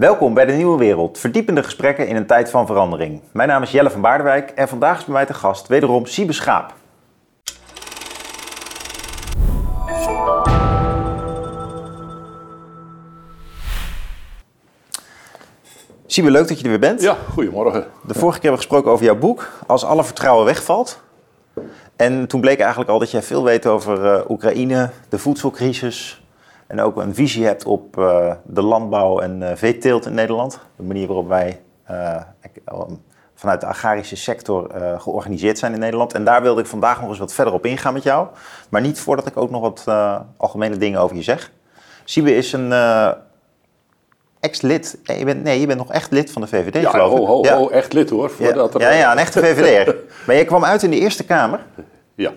Welkom bij de Nieuwe Wereld, verdiepende gesprekken in een tijd van verandering. Mijn naam is Jelle van Baardewijk en vandaag is bij mij te gast wederom Siebe Schaap. Siebe, leuk dat je er weer bent. Ja, goedemorgen. De vorige keer hebben we gesproken over jouw boek, Als alle vertrouwen wegvalt. En toen bleek eigenlijk al dat jij veel weet over uh, Oekraïne, de voedselcrisis, en ook een visie hebt op uh, de landbouw en uh, veeteelt in Nederland. De manier waarop wij uh, vanuit de agrarische sector georganiseerd zijn in Nederland. En daar wilde ik vandaag nog eens wat verder op ingaan met jou. Maar niet voordat ik ook nog wat algemene dingen over je zeg. Siebe is een ex-lid. Je bent, nee, je bent nog echt lid van de VVD, ja, geloof ik. Ho, ja, ho, echt lid hoor. Voordat ja, er... ja, ja, een echte VVD'er. maar je kwam uit in de Eerste Kamer. Ja.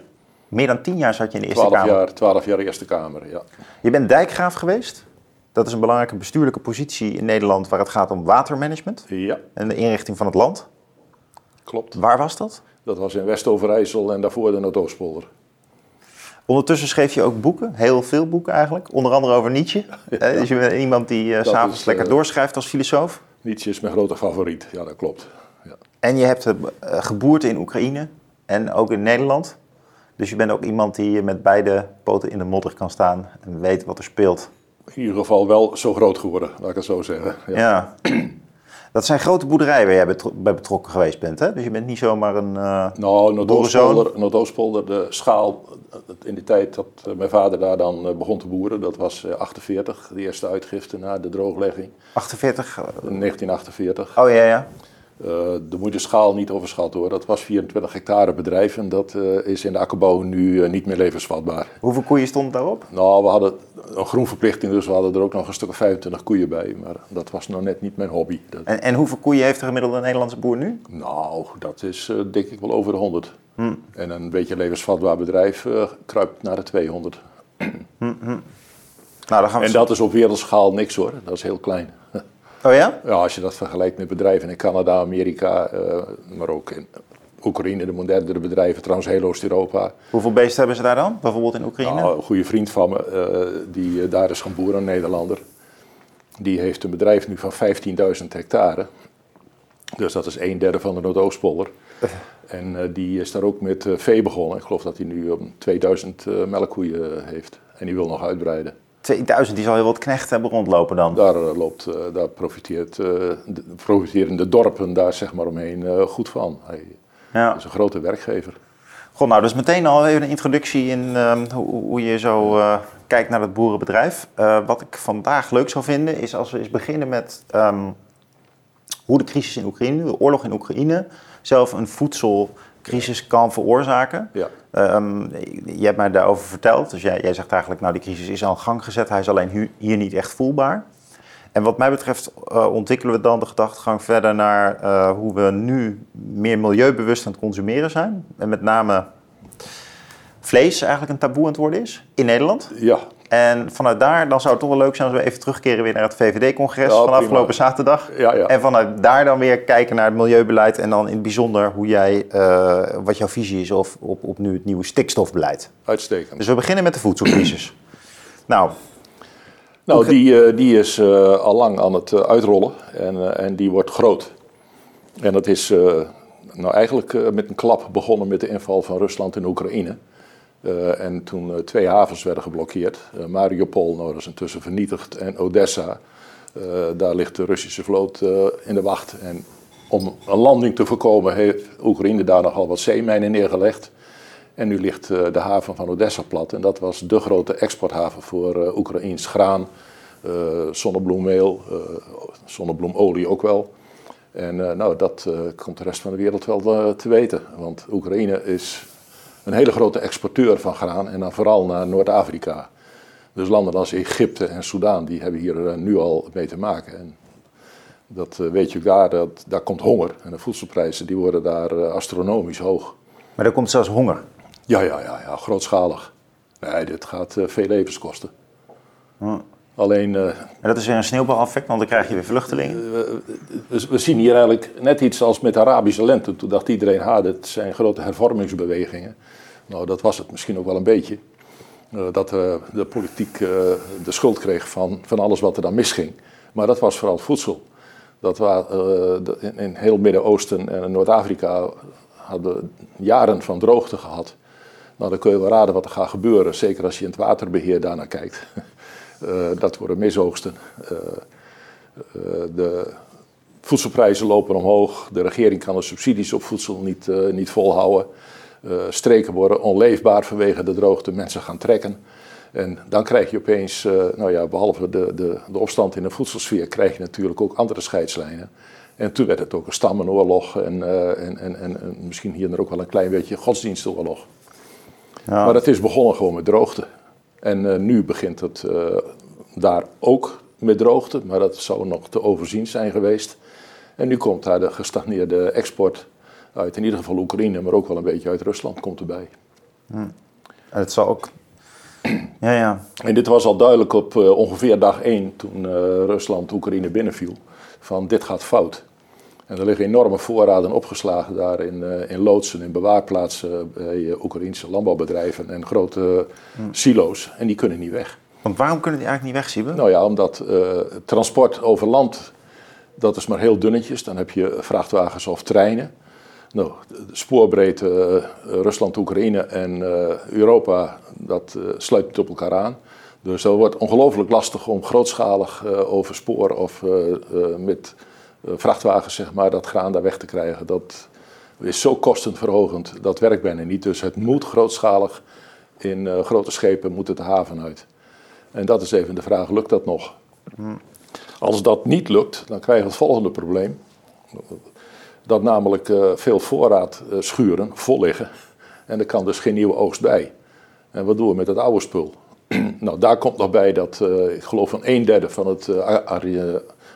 Meer dan tien jaar zat je in de Eerste 12 Kamer. Jaar, 12 jaar Eerste Kamer, ja. Je bent dijkgraaf geweest. Dat is een belangrijke bestuurlijke positie in Nederland waar het gaat om watermanagement. Ja. En de inrichting van het land. Klopt. Waar was dat? Dat was in West-Overijssel en daarvoor de Noordoostpolder. Ondertussen schreef je ook boeken, heel veel boeken eigenlijk. Onder andere over Nietzsche. Ja. Dus je bent iemand die uh, s'avonds uh, lekker doorschrijft als filosoof. Nietzsche is mijn grote favoriet, ja dat klopt. Ja. En je hebt uh, geboorte in Oekraïne en ook in Nederland. Dus je bent ook iemand die met beide poten in de modder kan staan en weet wat er speelt. In ieder geval wel zo groot geworden, laat ik het zo zeggen. Ja. ja. Dat zijn grote boerderijen waar jij betro bij betrokken geweest bent, hè? Dus je bent niet zomaar een uh, Nou, Noordoostpolder, Noordoostpolder, de schaal in de tijd dat mijn vader daar dan begon te boeren, dat was 48, de eerste uitgifte na de drooglegging. 48? 1948. Oh ja, ja. Uh, de moet de schaal niet overschat hoor. Dat was 24 hectare bedrijf en dat uh, is in de akkerbouw nu uh, niet meer levensvatbaar. Hoeveel koeien stond daarop? Nou, we hadden een groenverplichting, dus we hadden er ook nog een stuk of 25 koeien bij. Maar dat was nog net niet mijn hobby. Dat... En, en, hoeveel koeien heeft de gemiddelde Nederlandse boer nu? Nou, dat is denk ik wel over de 100. Hm. En een beetje levensvatbaar bedrijf kruipt naar de 200. Hm, hm. Nou, dan gaan we en dat is op wereldschaal niks hoor, dat is heel klein. Oh ja? Ja, als je dat vergelijkt met bedrijven in Canada, Amerika, uh, maar ook in Oekraïne, de modernere bedrijven, trouwens heel Oost-Europa. Hoeveel beesten hebben ze daar dan, bijvoorbeeld in Oekraïne? Nou, een goede vriend van me, uh, die uh, daar is gaan boeren, een Nederlander. Die heeft een bedrijf nu van 15.000 hectare. Dus dat is een derde van de Noordoostpolder. En die is daar ook met vee begonnen. Ik geloof dat hij nu 2000 melkkoeien heeft. En die wil nog uitbreiden. 2000, die zal heel wat knechten hebben rondlopen dan. Daar, loopt, uh, daar profiteert, uh, de, profiteren de dorpen daar zeg maar omheen goed van. Hij ja. is een grote werkgever. Goed, nou, dus meteen al even een introductie in hoe, hoe, je zo kijkt naar het boerenbedrijf. wat ik vandaag leuk zou vinden is als we eens beginnen met um, hoe de crisis in Oekraïne, de oorlog in Oekraïne, zelf een voedselcrisis kan veroorzaken. Ja. Um, je hebt mij daarover verteld, dus jij, zegt eigenlijk, nou die crisis is al in gang gezet, hij is alleen hier niet echt voelbaar. En wat mij betreft uh, ontwikkelen we dan de gedachtegang verder naar uh, hoe we nu meer milieubewust aan het consumeren zijn. En met name vlees eigenlijk een taboe aan het worden is in Nederland. Ja. En vanuit daar, dan zou het toch wel leuk zijn als we even terugkeren weer naar het VVD-congres ja, van afgelopen zaterdag. Ja, ja. En vanuit daar dan weer kijken naar het milieubeleid en dan in het bijzonder hoe jij, uh, wat jouw visie is op, op, op nu het nieuwe stikstofbeleid. Uitstekend. Dus we beginnen met de voedselcrisis. nou, nou die, uh, die is uh, al lang aan het uitrollen en, en die wordt groot. En dat is nou eigenlijk met een klap begonnen met de inval van Rusland in Oekraïne. Uh, en toen uh, twee havens werden geblokkeerd. Uh, Mariupol, nou, dat intussen vernietigd. En Odessa, daar ligt de Russische vloot in de wacht. En om een landing te voorkomen heeft Oekraïne daar nogal wat zeemijnen neergelegd. En nu ligt de haven van Odessa plat. En dat was de grote exporthaven voor Oekraïns graan, zonnebloemmeel, zonnebloemolie ook wel. En nou, dat komt de rest van de wereld wel te weten. Want Oekraïne is een hele grote exporteur van graan en dan vooral naar Noord-Afrika. Dus landen als Egypte en Soudaan, die hebben hier nu al mee te maken. En dat weet je daar, dat, daar komt honger. En de voedselprijzen die worden daar astronomisch hoog. Maar er komt zelfs honger? Ja, ja, ja, ja grootschalig. Nee, dit gaat veel levens kosten. Hm. Alleen... Uh, en dat is weer een sneeuwbaleffect, want dan krijg je weer vluchtelingen. Uh, we, we, zien hier eigenlijk net iets als met de Arabische lente. Toen dacht iedereen, ha, dit zijn grote hervormingsbewegingen. Nou, dat was het misschien ook wel een beetje. Uh, dat de politiek de schuld kreeg van, van alles wat er dan misging. Maar dat was vooral voedsel. Dat waren, in, in heel Midden-Oosten en Noord-Afrika hadden jaren van droogte gehad. Nou, dan kun je wel raden wat er gaat gebeuren, zeker als je in het waterbeheer daarnaar kijkt. Uh, dat worden misoogsten. Uh, uh, de voedselprijzen lopen omhoog. De regering kan de subsidies op voedsel niet, niet volhouden. streken worden onleefbaar vanwege de droogte. Mensen gaan trekken. En dan krijg je opeens, nou ja, behalve de, de, de opstand in de voedselsfeer, krijg je natuurlijk ook andere scheidslijnen. En toen werd het ook een stammenoorlog en, en, en, en, misschien hier en er ook wel een klein beetje godsdienstoorlog. Ja. Maar het is begonnen gewoon met droogte. En uh, nu begint het uh, daar ook met droogte, maar dat zou nog te overzien zijn geweest. En nu komt daar de gestagneerde export uit, in ieder geval Oekraïne, maar ook wel een beetje uit Rusland komt erbij. Hm. En het zal ook. ja, ja. En dit was al duidelijk op uh, ongeveer dag 1 toen Rusland Oekraïne binnenviel: van dit gaat fout. En er liggen enorme voorraden opgeslagen daar in, uh, in loodsen, in bewaarplaatsen bij uh, Oekraïnse landbouwbedrijven en grote hmm. silo's. En die kunnen niet weg. Want waarom kunnen die eigenlijk niet weg, Siebe? Nou ja, omdat uh, transport over land, dat is maar heel dunnetjes. Dan heb je vrachtwagens of treinen. Nou, de spoorbreedte Rusland-Oekraïne en Europa, dat sluit niet op elkaar aan. Dus dat wordt ongelooflijk lastig om grootschalig over spoor of met eh, vrachtwagens zeg maar, dat graan daar weg te krijgen. Dat is zo kostenverhogend, dat werkt bijna niet. Dus het moet grootschalig in uh, grote schepen moet het de haven uit. En dat is even de vraag, lukt dat nog? Hmm. Als dat niet lukt, dan krijgen we het volgende probleem. Dat namelijk uh, veel voorraad uh, schuren vol liggen. En er kan dus geen nieuwe oogst bij. En wat doen we met het oude spul? nou, daar komt nog bij dat, ik geloof van een derde van het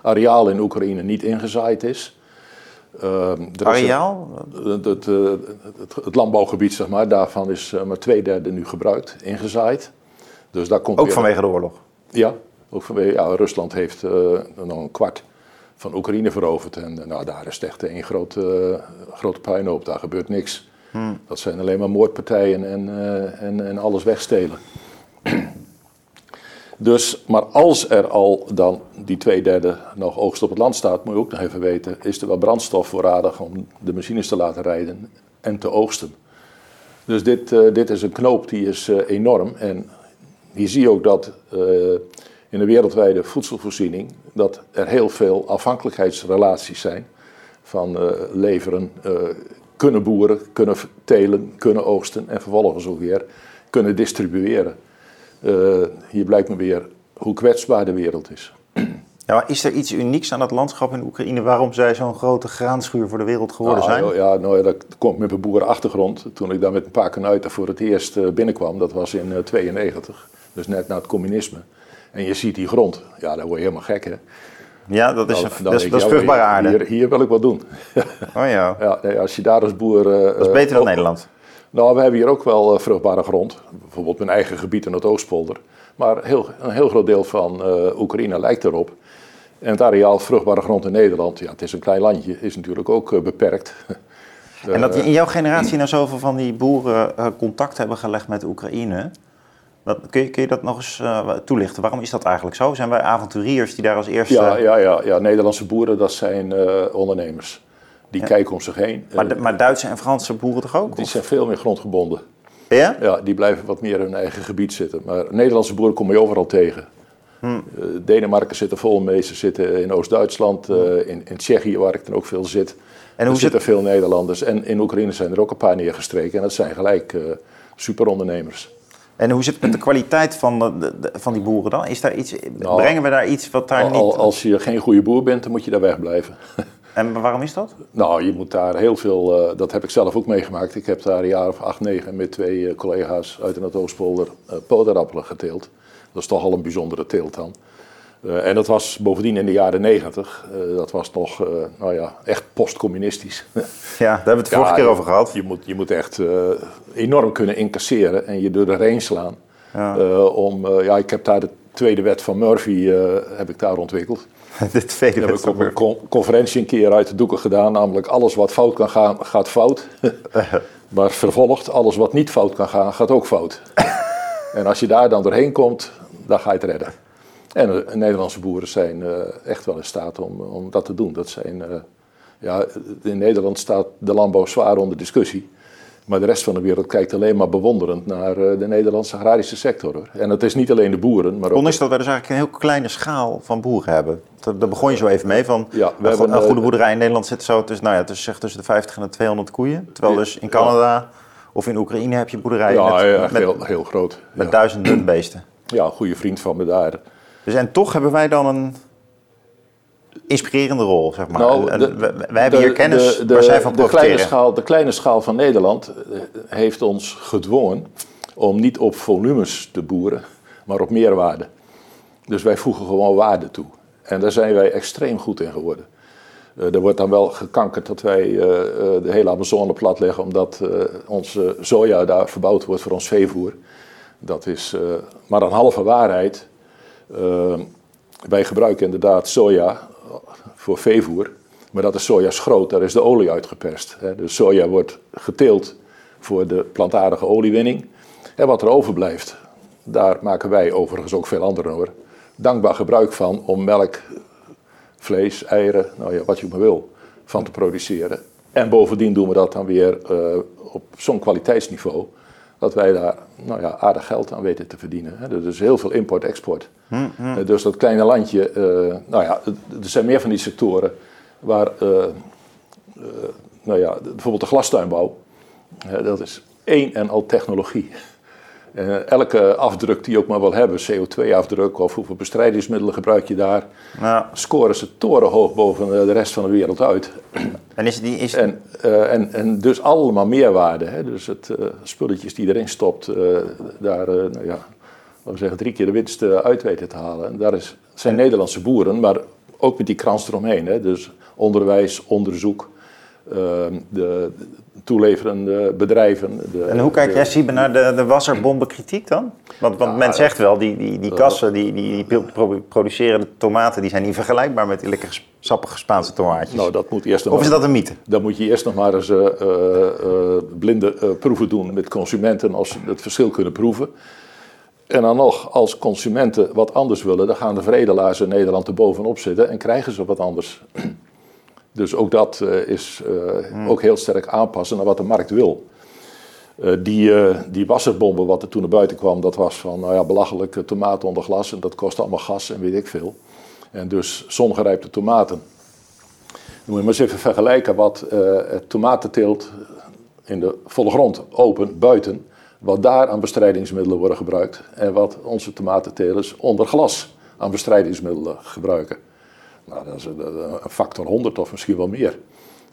areaal in Oekraïne niet ingezaaid is. Uh, areaal? Het, het, het, het, landbouwgebied, zeg maar, daarvan is uh, maar twee derde nu gebruikt, ingezaaid. Dus daar komt ook vanwege de oorlog? Ja, ook vanwege, ja Rusland heeft uh, nog een kwart van Oekraïne veroverd. En nou, daar is echt een grote, grote puinhoop, daar gebeurt niks. Hmm. Dat zijn alleen maar moordpartijen en, en, en alles wegstelen. Dus, maar als er al dan die twee derde nog oogst op het land staat, moet je ook nog even weten, is er wel brandstof voorradig om de machines te laten rijden en te oogsten. Dus dit, uh, dit is een knoop die is uh, enorm. En hier zie je ook dat uh, in de wereldwijde voedselvoorziening, dat er heel veel afhankelijkheidsrelaties zijn van leveren, kunnen boeren, kunnen telen, kunnen oogsten en vervolgens ook weer kunnen distribueren. Uh, hier blijkt me weer hoe kwetsbaar de wereld is. Ja, maar is er iets unieks aan dat landschap in Oekraïne waarom zij zo'n grote graanschuur voor de wereld geworden nou, zijn? Ja, nou ja, dat komt met mijn boerenachtergrond. Toen ik daar met een paar kanuiten voor het eerst uh, binnenkwam, dat was in 1992, uh, dus net na het communisme. En je ziet die grond, ja, daar word je helemaal gek hè. Ja, dat is, een, dat, dat, is vruchtbare aarde. Hier, hier, wil ik wat doen. Oh ja. ja nee, als je daar als boer... Uh, dat is beter dan Nederland. Nou, we hebben hier ook wel uh, vruchtbare grond. Bijvoorbeeld mijn eigen gebied in het Oostpolder. Maar heel, een heel groot deel van uh, Oekraïne lijkt erop. En het areaal vruchtbare grond in Nederland, ja, het is een klein landje, is natuurlijk ook uh, beperkt. en dat in jouw generatie nou zoveel van die boeren contact hebben gelegd met Oekraïne. Wat, kun, je, kun, je, dat nog eens toelichten? Waarom is dat eigenlijk zo? Zijn wij avonturiers die daar als eerste... Ja, ja, ja, ja. Nederlandse boeren, dat zijn ondernemers. Die kijken om zich heen. Maar, eh, maar, Duitse en Franse boeren toch ook? Die zijn veel meer grondgebonden. Ja? Ja, die blijven wat meer in hun eigen gebied zitten. Maar Nederlandse boeren kom je overal tegen. Hmm. Uh, Denemarken zitten vol mee, ze zitten in Oost-Duitsland, uh, in, in Tsjechië waar ik dan ook veel zit. En er zitten veel Nederlanders. En in Oekraïne zijn er ook een paar neergestreken. En dat zijn gelijk uh, superondernemers. En hoe zit het met de kwaliteit van, de, van die boeren dan? Is daar iets, nou, brengen we daar iets wat daar al, niet... Als je geen goede boer bent, dan moet je daar wegblijven. En waarom is dat? Nou, je moet daar heel veel, uh, dat heb ik zelf ook meegemaakt. Ik heb daar een jaar of acht, negen met twee uh, collega's uit het Oostpolder uh, poderappelen geteeld. Dat is toch al een bijzondere teelt dan. en dat was bovendien in de jaren negentig, dat was nog, nou ja, echt postcommunistisch. ja, daar hebben we het vorige keer over gehad. Je moet, je moet echt enorm kunnen incasseren en je door de slaan. Ja. om, ja, ik heb daar de tweede wet van Murphy heb ik daar ontwikkeld. de tweede heb ik op een conferentie een keer uit de doeken gedaan. Namelijk alles wat fout kan gaan, gaat fout. maar vervolgd, alles wat niet fout kan gaan, gaat ook fout. en als je daar dan doorheen komt, dan ga je het redden. En de Nederlandse boeren zijn echt wel in staat om, om dat te doen. Dat zijn, ja, in Nederland staat de landbouw zwaar onder discussie. Maar de rest van de wereld kijkt alleen maar bewonderend naar eh, de Nederlandse agrarische sector. Hoor. En het is niet alleen de boeren, maar ook... Ondanks dat wij dus eigenlijk een heel kleine schaal van boeren hebben. Daar begon je zo even mee van, ja, we een, hebben, een goede boerderij in Nederland zit zo tussen, nou ja, tussen, zeg, tussen de 50 en de 200 koeien. Terwijl dus in Canada of in Oekraïne heb je boerderijen ja, met, ja, met, heel, heel groot. met ja. duizenden beesten. Ja, een goede vriend van me daar. Dus en toch hebben wij dan een inspirerende rol, zeg maar. Nou, de- wij hebben hier kennis de, waar zij van de kleine, profiteren. schaal, de kleine schaal van Nederland eh, heeft ons gedwongen om niet op volumes te boeren, maar op meerwaarde. Dus wij voegen gewoon waarde toe. En daar zijn wij extreem goed in geworden. Eh, er wordt dan wel gekankerd dat wij eh, de hele Amazone plat leggen, omdat onze soja daar verbouwd wordt voor ons veevoer. Dat is maar een halve waarheid. Wij gebruiken inderdaad soja voor veevoer, maar dat is sojaschroot, daar is de olie uitgeperst. De soja wordt geteeld voor de plantaardige oliewinning. En wat er overblijft, daar maken wij overigens ook veel anderen hoor, dankbaar gebruik van om melk, vlees, eieren, nou ja, wat je maar wil, van te produceren. En bovendien doen we dat dan weer eh, op zo'n kwaliteitsniveau dat wij daar nou ja, aardig geld aan weten te verdienen. Hè. Er is heel veel import-export. Eh, Dus dat kleine landje, eh, nou ja, er zijn meer van die sectoren waar, eh, nou ja, bijvoorbeeld de glastuinbouw, dat is één en al technologie. Eh, elke afdruk die je ook maar wil hebben, CO2-afdruk of hoeveel bestrijdingsmiddelen gebruik je daar, Nou, scoren ze torenhoog boven eh, de rest van de wereld uit. en is die, is, En, eh, en, en dus allemaal meerwaarde. Hè? Dus het spulletjes die erin stopt, daar, nou ja, laten we zeggen, drie keer de winst uit weten te halen. En daar is, zijn Nederlandse boeren, maar ook met die krans eromheen. Hè? Dus onderwijs, onderzoek, de, de toeleverende bedrijven. De, en hoe kijkt de- jij, Siebe, naar de, de wasserbombenkritiek dan? Want, want Ja, men zegt wel, die, die, die kassen die, die, die pro- produceren tomaten, die zijn niet vergelijkbaar met die lekker sappige Spaanse tomaatjes. Nou, dat moet eerst nog of is dat een mythe? Dan moet je eerst nog maar eens eh, eh, eh, blinde proeven doen met consumenten als ze het verschil kunnen proeven. En dan nog, als consumenten wat anders willen, dan gaan de veredelaars in Nederland er bovenop zitten en krijgen ze wat anders. Dus ook dat eh, is eh, ook heel sterk aanpassen naar wat de markt wil. Eh, die, eh, die wasserbomben wat er toen naar buiten kwam, dat was van nou ja, belachelijk tomaten onder glas en dat kost allemaal gas en weet ik veel. En dus zongerijpte tomaten. Dan moet je maar eens even vergelijken wat het tomatenteelt in de volle grond, open, buiten, wat daar aan bestrijdingsmiddelen worden gebruikt en wat onze tomatentelers onder glas aan bestrijdingsmiddelen gebruiken. Nou, dat is een, factor 100 of misschien wel meer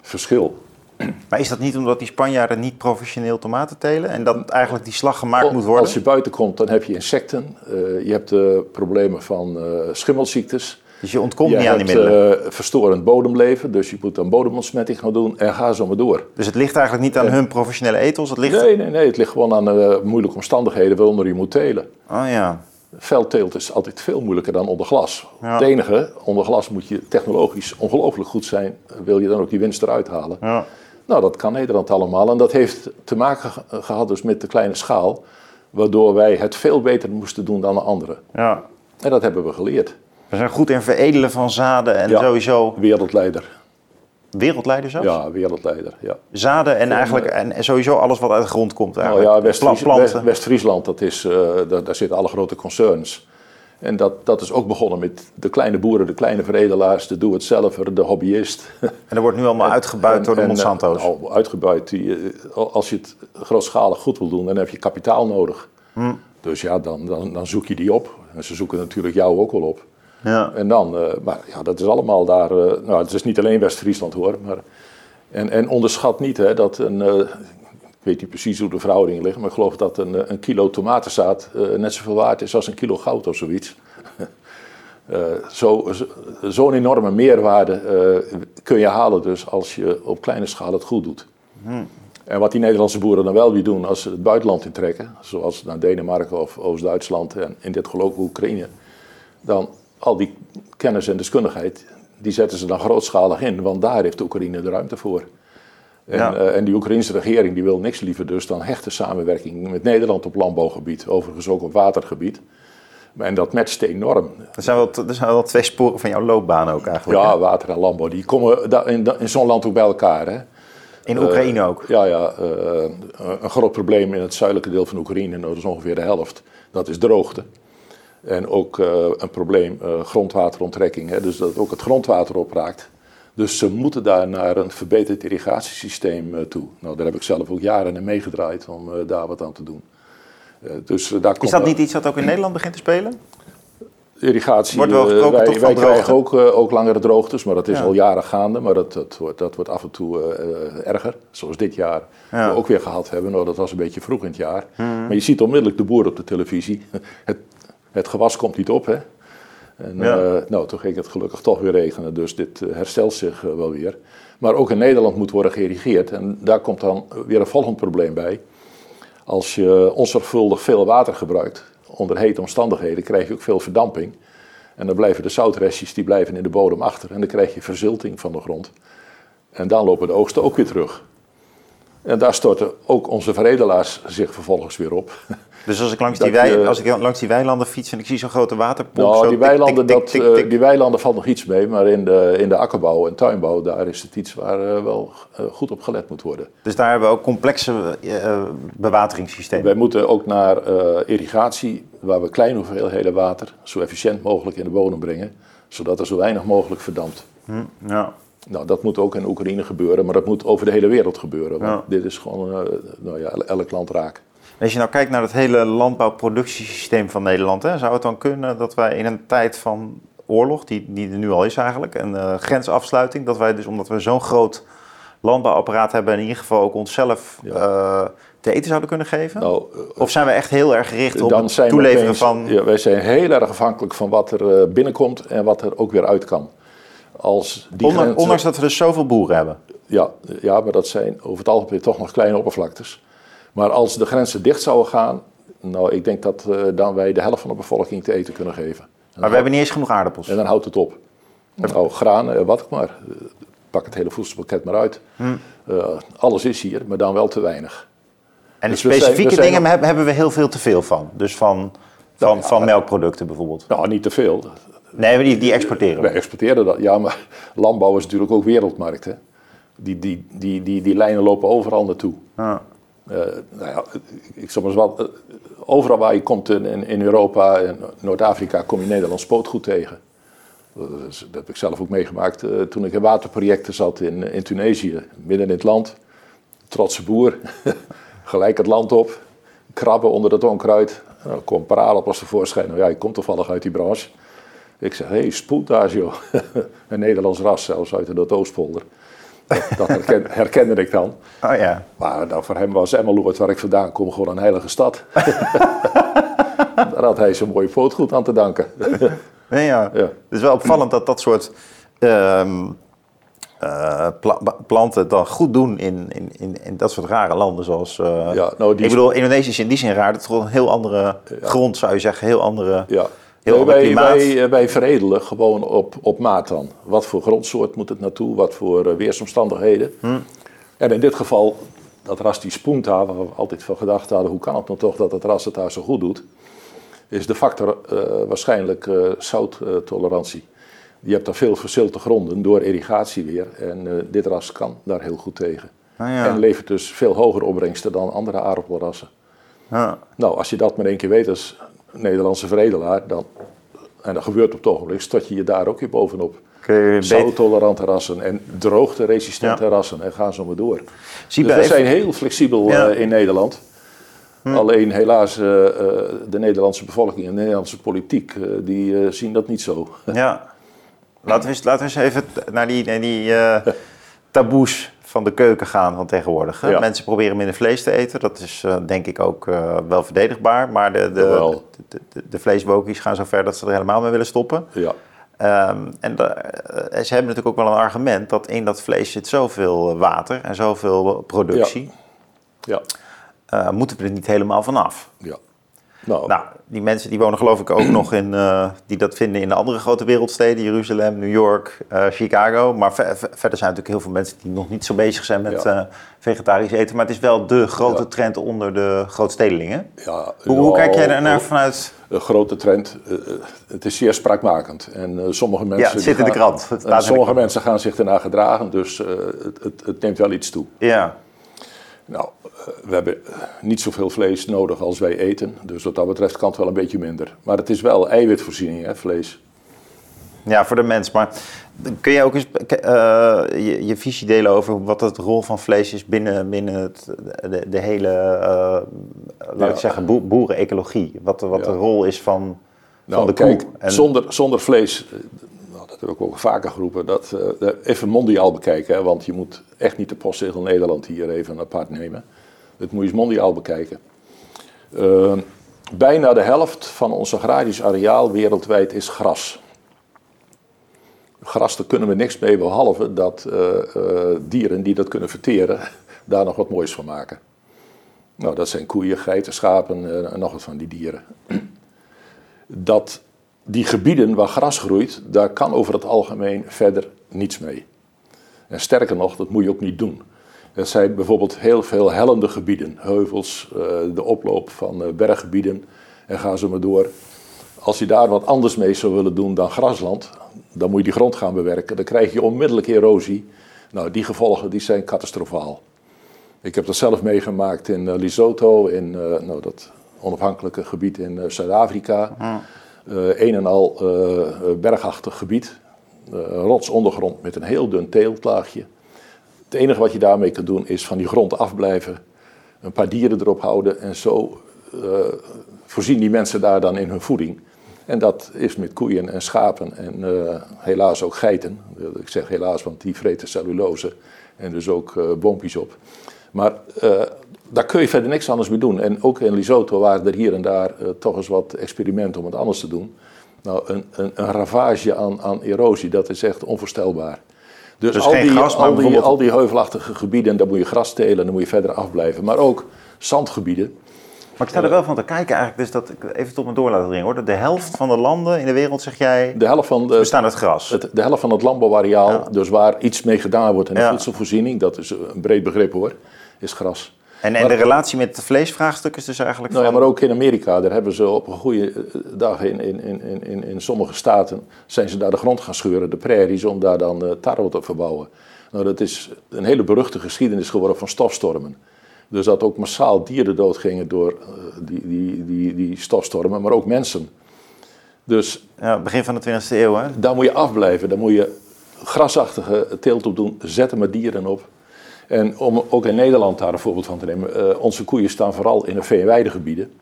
verschil. Maar is dat niet omdat die Spanjaarden niet professioneel tomaten telen en dat eigenlijk die slag gemaakt moet worden? Als je buiten komt, dan heb je insecten, eh, je hebt eh, problemen van eh, schimmelziektes. Dus je ontkomt je niet aan die middelen. verstorend bodemleven, dus je moet dan bodemontsmetting gaan doen en ga zo maar door. dus het ligt eigenlijk niet aan hun professionele ethos, het ligt... Nee, nee, nee, het ligt gewoon aan moeilijke omstandigheden waaronder je moet telen. Oh ja. Veldteelt is altijd veel moeilijker dan onder glas. Ja. Het enige, onder glas moet je technologisch ongelooflijk goed zijn, wil je dan ook die winst eruit halen. ja. Nou, dat kan Nederland allemaal. En dat heeft te maken ge- gehad dus met de kleine schaal, waardoor wij het veel beter moesten doen dan de anderen. ja. En dat hebben we geleerd. We zijn goed in veredelen van zaden en Ja. sowieso Wereldleider. Wereldleiders zelfs. Ja, wereldleider. Ja. Zaden en eigenlijk en sowieso alles wat uit de grond komt Nou eigenlijk. ja, West-Fries- Pla- planten. West- West-Friesland, dat is, eh, daar, daar zitten alle grote concerns. En dat, dat is ook begonnen met de kleine boeren, de kleine veredelaars, de doe-het-zelver, de hobbyist. En dat wordt nu allemaal uitgebuit door de En, eh, Monsanto's. nou, uitgebuit. Die, eh, als je het grootschalig goed wil doen, dan heb je kapitaal nodig. Hm. Dus ja, dan, dan, dan zoek je die op. En ze zoeken natuurlijk jou ook wel op. ja. En dan, eh, maar ja, dat is allemaal daar. eh, nou, het is niet alleen West-Friesland hoor. Maar, en, en onderschat niet hè, dat een. eh, ik weet niet precies hoe de verhoudingen liggen, maar ik geloof dat een, een kilo tomatenzaad net zoveel waard is als een kilo goud of zoiets. Eh, zo- zo- Zo'n enorme meerwaarde kun je halen dus als je op kleine schaal het goed doet. En wat die Nederlandse boeren dan wel weer doen als ze het buitenland intrekken, zoals naar Denemarken of Oost-Duitsland en in dit geval ook Oekraïne, dan al die kennis en deskundigheid, die zetten ze dan grootschalig in, want daar heeft de Oekraïne de ruimte voor. En, Ja. eh, en die Oekraïnse regering die wil niks liever dus dan hechte samenwerking met Nederland op landbouwgebied, overigens ook op watergebied. En dat matcht enorm. Er zijn, wel, er zijn wel twee sporen van jouw loopbaan ook eigenlijk. Ja, hè? water en landbouw, die komen in, in zo'n land ook bij elkaar. Hè? In Oekraïne ook. Ja, ja eh, een groot probleem in het zuidelijke deel van Oekraïne, nou, dat is ongeveer de helft, dat is droogte. En ook eh, een probleem eh, grondwateronttrekking, hè, dus dat ook het grondwater opraakt. Dus ze moeten daar naar een verbeterd irrigatiesysteem eh, toe. Nou, daar heb ik zelf ook jaren in meegedraaid om daar wat aan te doen. Dus daar Is dat niet iets wat ook in Nederland begint te spelen? irrigatie. Wordt wel gesproken wij toch wij krijgen ook, ook langere droogtes, maar dat is Ja. al jaren gaande. Maar dat, dat, wordt, dat wordt af en toe erger. Zoals dit jaar Ja. we ook weer gehad hebben. Nou, dat was een beetje vroeg in het jaar. Maar je ziet onmiddellijk de boer op de televisie. Het, het gewas komt niet op, hè. En, Ja. eh, nou, toen ging het gelukkig toch weer regenen, dus dit eh, herstelt zich eh, wel weer. Maar ook in Nederland moet worden geïrrigeerd. En daar komt dan weer een volgend probleem bij. Als je onzorgvuldig veel water gebruikt, onder hete omstandigheden, krijg je ook veel verdamping. En dan blijven de zoutrestjes die blijven in de bodem achter. En dan krijg je verzilting van de grond. En dan lopen de oogsten ook weer terug. En daar storten ook onze veredelaars zich vervolgens weer op. Dus als ik langs die, wei, je- als ik langs die weilanden fiets en ik zie zo'n grote waterpomp... Nou, zo die weilanden, tik, dat, tik, eh, tik, die weilanden valt nog iets mee, maar in de, in de akkerbouw en tuinbouw, daar is het iets waar eh, wel eh, goed op gelet moet worden. Dus daar hebben we ook complexe eh, bewateringssystemen. Wij moeten ook naar eh, irrigatie, waar we kleine hoeveelheden water zo efficiënt mogelijk in de bodem brengen, zodat er zo weinig mogelijk verdampt. Hm, ja. Nou, dat moet ook in Oekraïne gebeuren, maar dat moet over de hele wereld gebeuren. Want Ja. dit is gewoon, eh, nou ja, elk land raak. Als je nou kijkt naar het hele landbouwproductiesysteem van Nederland, hè, zou het dan kunnen dat wij in een tijd van oorlog, die, die er nu al is eigenlijk, en eh, grensafsluiting, dat wij dus omdat we zo'n groot landbouwapparaat hebben, in ieder geval ook onszelf Ja. eh, te eten zouden kunnen geven? Nou, of zijn we echt heel erg gericht op het toeleveren opeens- van... Ja, wij zijn heel erg afhankelijk van wat er binnenkomt en wat er ook weer uit kan. Als die Onder- grenzen- ondanks dat we dus zoveel boeren hebben. Ja, ja, maar dat zijn over het algemeen toch nog kleine oppervlaktes. Maar als de grenzen dicht zouden gaan, nou, ik denk dat eh, dan wij de helft van de bevolking te eten kunnen geven. En Maar we hebben niet eens genoeg aardappels. En dan houdt het op. Nou, graan, eh, wat ook maar. Eh, Pak het hele voedselpakket maar uit. Hm. Alles is hier, maar dan wel te weinig. En de Dus we zijn- specifieke we dingen nog- hebben, we heel veel te veel van. Dus van, van, van melkproducten bijvoorbeeld. Nou, niet te veel. Nee, die, die exporteren Wij we. exporteren dat. Ja, maar landbouw is natuurlijk ook wereldmarkt. Hè? Die, die, die, die, die lijnen lopen overal naartoe. Eh, nou ja, ik, zal maar eens wat. eh, overal waar je komt in, in, Europa en Noord-Afrika kom je Nederlands spootgoed tegen. Dat, is- dat heb ik zelf ook meegemaakt eh, toen ik in waterprojecten zat in, in Tunesië, midden in het land. Trotse boer, gelijk het land op, krabben onder het onkruid. Nou, er kwam paradeappels tevoorschijn. Nou ja, ik kom toevallig uit die branche. Ik zeg, hé, hey, een Nederlands ras, zelfs uit de Noordoostpolder. Dat, dat herken- herkende ik dan. Oh ja. Maar nou, voor hem was Emmeloord, waar ik vandaan kom, gewoon een heilige stad. Daar had hij zo'n mooie footgoed aan te danken. Nee, ja. Ja. Het is wel opvallend dat dat soort pla- ba- planten het dan goed doen in, in, in, in dat soort rare landen zoals... eh, Ja, nou, die ik bedoel, Indonesië is in die zin raar. Het is gewoon een heel andere grond, zou je zeggen. Heel andere... Ja. Heel Nee, wij, klimaat. wij, eh, wij veredelen gewoon op, op maat dan. Wat voor grondsoort moet het naartoe, wat voor eh, weersomstandigheden. Hm. En in dit geval, dat ras die Spoenta, waar we altijd van gedacht hadden, hoe kan het nou toch dat het ras het daar zo goed doet, is de factor eh, waarschijnlijk zouttolerantie. Je hebt daar veel verzilte gronden door irrigatie weer. En dit ras kan daar heel goed tegen. Ah, ja. En levert dus veel hogere opbrengsten dan andere aardappelrassen. Ja. Nou, als je dat maar één keer weet als Nederlandse veredelaar, dan, en dat gebeurt op het ogenblik, stort je je daar ook weer bovenop. Zouttolerante rassen en droogte-resistente Ja. rassen en gaan zo maar door. Dus we zijn heel flexibel Ja. Hm. eh, in Nederland. Alleen helaas, eh, eh, de Nederlandse bevolking en de Nederlandse politiek, die zien dat niet zo. Ja. Laten we eens, laten we eens even naar die, naar die taboes van de keuken gaan van tegenwoordig. Hè? Ja. Mensen proberen minder vlees te eten. Dat is eh, denk ik ook eh, wel verdedigbaar. Maar de, de, de, de, de vleeswokies gaan zover dat ze er helemaal mee willen stoppen. Ja, Ehm, en eh, ze hebben natuurlijk ook wel een argument dat in dat vlees zit zoveel water en zoveel productie. ja, Eh, moeten we er niet helemaal vanaf? ja. Nou, nou, die mensen die wonen geloof ik ook nog in, uh, die dat vinden in de andere grote wereldsteden, Jeruzalem, New York, uh, Chicago. Maar verder zijn natuurlijk heel veel mensen die nog niet zo bezig zijn met ja. uh, vegetarisch eten. Maar het is wel de grote ja. trend onder de grootstedelingen. Ja, hoe, hoe kijk jij daarnaar vanuit? Een grote trend. het is zeer spraakmakend. En sommige mensen. Ja, het zit in de krant. sommige mensen gaan zich ernaar gedragen, dus het, het, het neemt wel iets toe. Ja. Nou, we hebben niet zoveel vlees nodig als wij eten. Dus wat dat betreft kan het wel een beetje minder. Maar het is wel eiwitvoorziening, hè, vlees. Ja, voor de mens. Maar kun je ook eens uh, je, je, visie delen over wat de rol van vlees is binnen, binnen het, de, de, hele, uh, laat ik zeggen, boer, boerenecologie? Wat, wat de rol is van, nou, van de koe? En... Zonder, zonder vlees, nou, dat heb ook vaker geroepen, dat uh, even mondiaal bekijken. Want je moet echt niet de postzegel Nederland hier even apart nemen. Het moet je eens mondiaal bekijken. Uh, bijna de helft van ons agrarisch areaal wereldwijd is gras. Gras, daar kunnen we niks mee, behalve dat uh, uh, dieren die dat kunnen verteren, daar nog wat moois van maken. Nou, dat zijn koeien, geiten, schapen en nog wat van die dieren. Dat die gebieden waar gras groeit, daar kan over het algemeen verder niets mee. En sterker nog, dat moet je ook niet doen. Er zijn bijvoorbeeld heel veel hellende gebieden, heuvels, eh, de oploop van eh, berggebieden en ga zo maar door. Als je daar wat anders mee zou willen doen dan grasland, dan moet je die grond gaan bewerken. Dan krijg je onmiddellijk erosie. Nou, die gevolgen die zijn catastrofaal. Ik heb dat zelf meegemaakt in uh, Lesotho, in nou, dat onafhankelijke gebied in Zuid-Afrika. Een en al bergachtig gebied, rotsondergrond met een heel dun teeltlaagje. Het enige wat je daarmee kan doen is van die grond afblijven, een paar dieren erop houden en zo voorzien die mensen daar dan in hun voeding. En dat is met koeien en schapen en helaas ook geiten. Ik zeg helaas, want die vreten cellulose en dus ook uh, boompjes op. Maar daar kun je verder niks anders mee doen. En ook in Lesotho waren er hier en daar toch eens wat experimenten om het anders te doen. Nou, een, een, een ravage aan, aan erosie, dat is echt onvoorstelbaar. Dus, dus al, die, gras, al, die, al die heuvelachtige gebieden, daar moet je gras telen, dan moet je verder afblijven. Maar ook zandgebieden. Maar ik sta er wel van te kijken eigenlijk, dus dat ik even tot me door laten dringen hoor. De helft van de landen in de wereld, zeg jij, de helft van de, bestaan uit gras. Het, de helft van het landbouwareaal, dus waar iets mee gedaan wordt in de voedselvoorziening, dat is een breed begrip hoor, is gras. En, en de relatie met het vleesvraagstuk is dus eigenlijk. Nou ja, maar ook in Amerika, daar hebben ze op een goede eh, dag in, in, in, in, in sommige staten. zijn ze daar de grond gaan scheuren, de prairies, om daar dan uh, tarwe te verbouwen. Nou, dat is een hele beruchte geschiedenis geworden van stofstormen. Dus dat ook massaal dieren doodgingen door uh, die, die, die, die stofstormen, maar ook mensen. Dus. Ja, begin van de 20e eeuw, hè? Daar moet je afblijven, daar moet je grasachtige teelt op doen, zetten maar dieren op. En om ook in Nederland daar een voorbeeld van te nemen, uh, onze koeien staan vooral in de veenweidegebieden.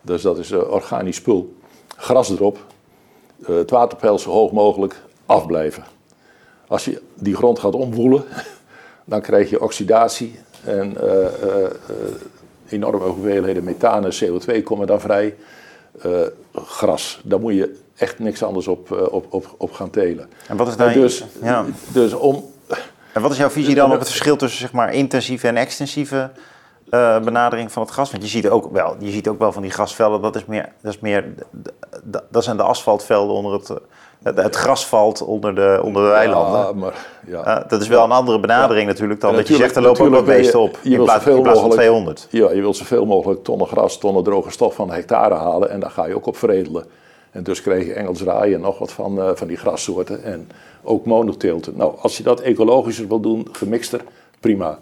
Dus dat is uh, organisch spul. Gras erop, uh, het waterpeil zo hoog mogelijk, afblijven. Als je die grond gaat omwoelen, dan krijg je oxidatie en enorme hoeveelheden methane, CO2 komen dan vrij. gras, daar moet je echt niks anders op, op, op, op gaan telen. En wat is daar... Dus, ja. dus om en wat is jouw visie dan op het verschil tussen zeg maar, intensieve en extensieve uh, benadering van het gras? Want je ziet ook wel, je ziet ook wel van die grasvelden, dat, is meer, dat, is meer, dat zijn de asfaltvelden onder het, het gras valt onder de, onder de weilanden. Ja, maar, ja. Uh, dat is wel een andere benadering natuurlijk dan dat je zegt, er lopen ook beesten op je, in, plaats, in plaats van 200. Ja, je wilt zoveel mogelijk tonnen gras, tonnen droge stof van hectare halen en daar ga je ook op veredelen. En dus kreeg je Engels raaien en nog wat van, uh, van die grassoorten. En ook monoteelten. Nou, als je dat ecologischer wil doen, gemixter, prima.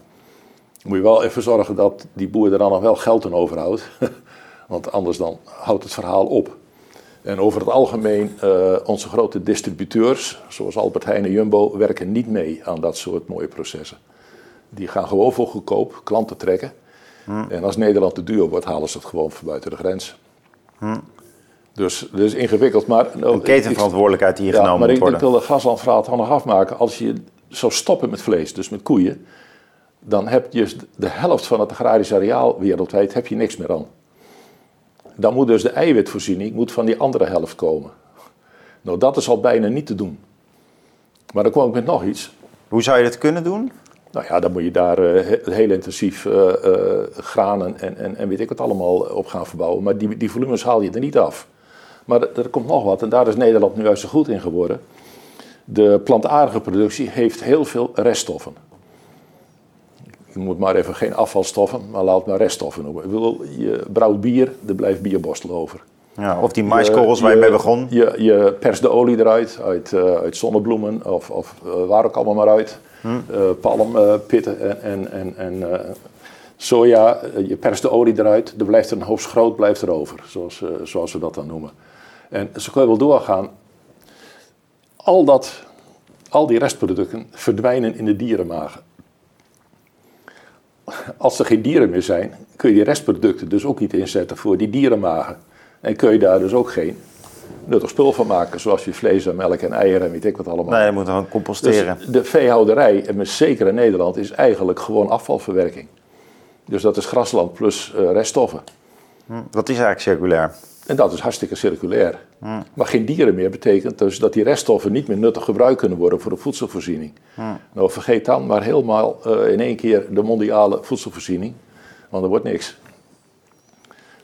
Moet je wel even zorgen dat die boer er dan nog wel geld aan overhoudt. Want anders dan houdt het verhaal op. En over het algemeen, uh, onze grote distributeurs, zoals Albert Heijn en Jumbo, werken niet mee aan dat soort mooie processen. Die gaan gewoon voor goedkoop klanten trekken. Hm. En als Nederland te duur wordt, halen ze het gewoon van buiten de grens. Hm. Dus, dus ingewikkeld. Maar, nou, een ketenverantwoordelijkheid die hier genomen moet worden. Maar ik wil de gaslandverhaal toch nog afmaken. Als je zou stoppen met vlees, dus met koeien, dan heb je de helft van het agrarisch areaal wereldwijd heb je niks meer aan. Dan moet dus de eiwitvoorziening moet van die andere helft komen. Nou, dat is al bijna niet te doen. Maar dan kom ik met nog iets. Hoe zou je dat kunnen doen? Nou ja, dan moet je daar uh, heel intensief uh, uh, granen en, en, en weet ik wat allemaal op gaan verbouwen. Maar die, die volumes haal je er niet af. Maar er, komt nog wat en daar is Nederland nu juist zo goed in geworden. De plantaardige productie heeft heel veel reststoffen. Je moet maar even geen afvalstoffen, maar laat het maar reststoffen noemen. Ik bedoel, je brouwt bier, er blijft bierborstel over. Ja, of die maiskorrels waar je mee begon. Je, je perst de olie eruit, uit, uh, uit zonnebloemen of, of uh, waar ook allemaal maar uit. Hm. Uh, palmpitten en, en, en, en soja, je perst de olie eruit. Er blijft er een hoop schroot blijft er over, zoals, zoals we dat dan noemen. En zo kun je wel doorgaan. Al, dat, al die restproducten verdwijnen in de dierenmagen. Als er geen dieren meer zijn, kun je die restproducten dus ook niet inzetten voor die dierenmagen. En kun je daar dus ook geen nuttig spul van maken, zoals je vlees en melk en eieren en weet ik wat allemaal. Nee, je moet gewoon composteren. Dus de veehouderij, en zeker in Nederland, is eigenlijk gewoon afvalverwerking. Dus dat is grasland plus uh, reststoffen. Hm, dat is eigenlijk circulair. En dat is hartstikke circulair. Hm. Maar geen dieren meer betekent dus dat die reststoffen niet meer nuttig gebruikt kunnen worden voor de voedselvoorziening. Hm. Nou, vergeet dan maar helemaal uh, in één keer de mondiale voedselvoorziening, want er wordt niks.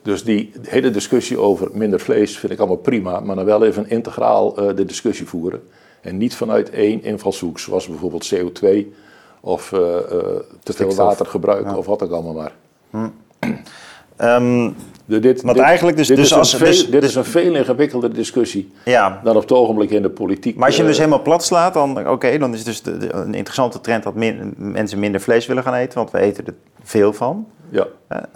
Dus die hele discussie over minder vlees vind ik allemaal prima, maar dan wel even integraal uh, de discussie voeren. En niet vanuit één invalshoek, zoals bijvoorbeeld CO2 of uh, uh, te veel watergebruik ja. of wat ook allemaal maar. Hm. Um, de, dit, dit, eigenlijk dus, dit, dus is als, een veel, dus, dit is een veel ingewikkelder discussie ja. dan op het ogenblik in de politiek. Maar als je hem dus helemaal plat slaat, dan, oké, okay, dan is het dus de, de, een interessante trend dat min, mensen minder vlees willen gaan eten, want we eten er veel van. Ja.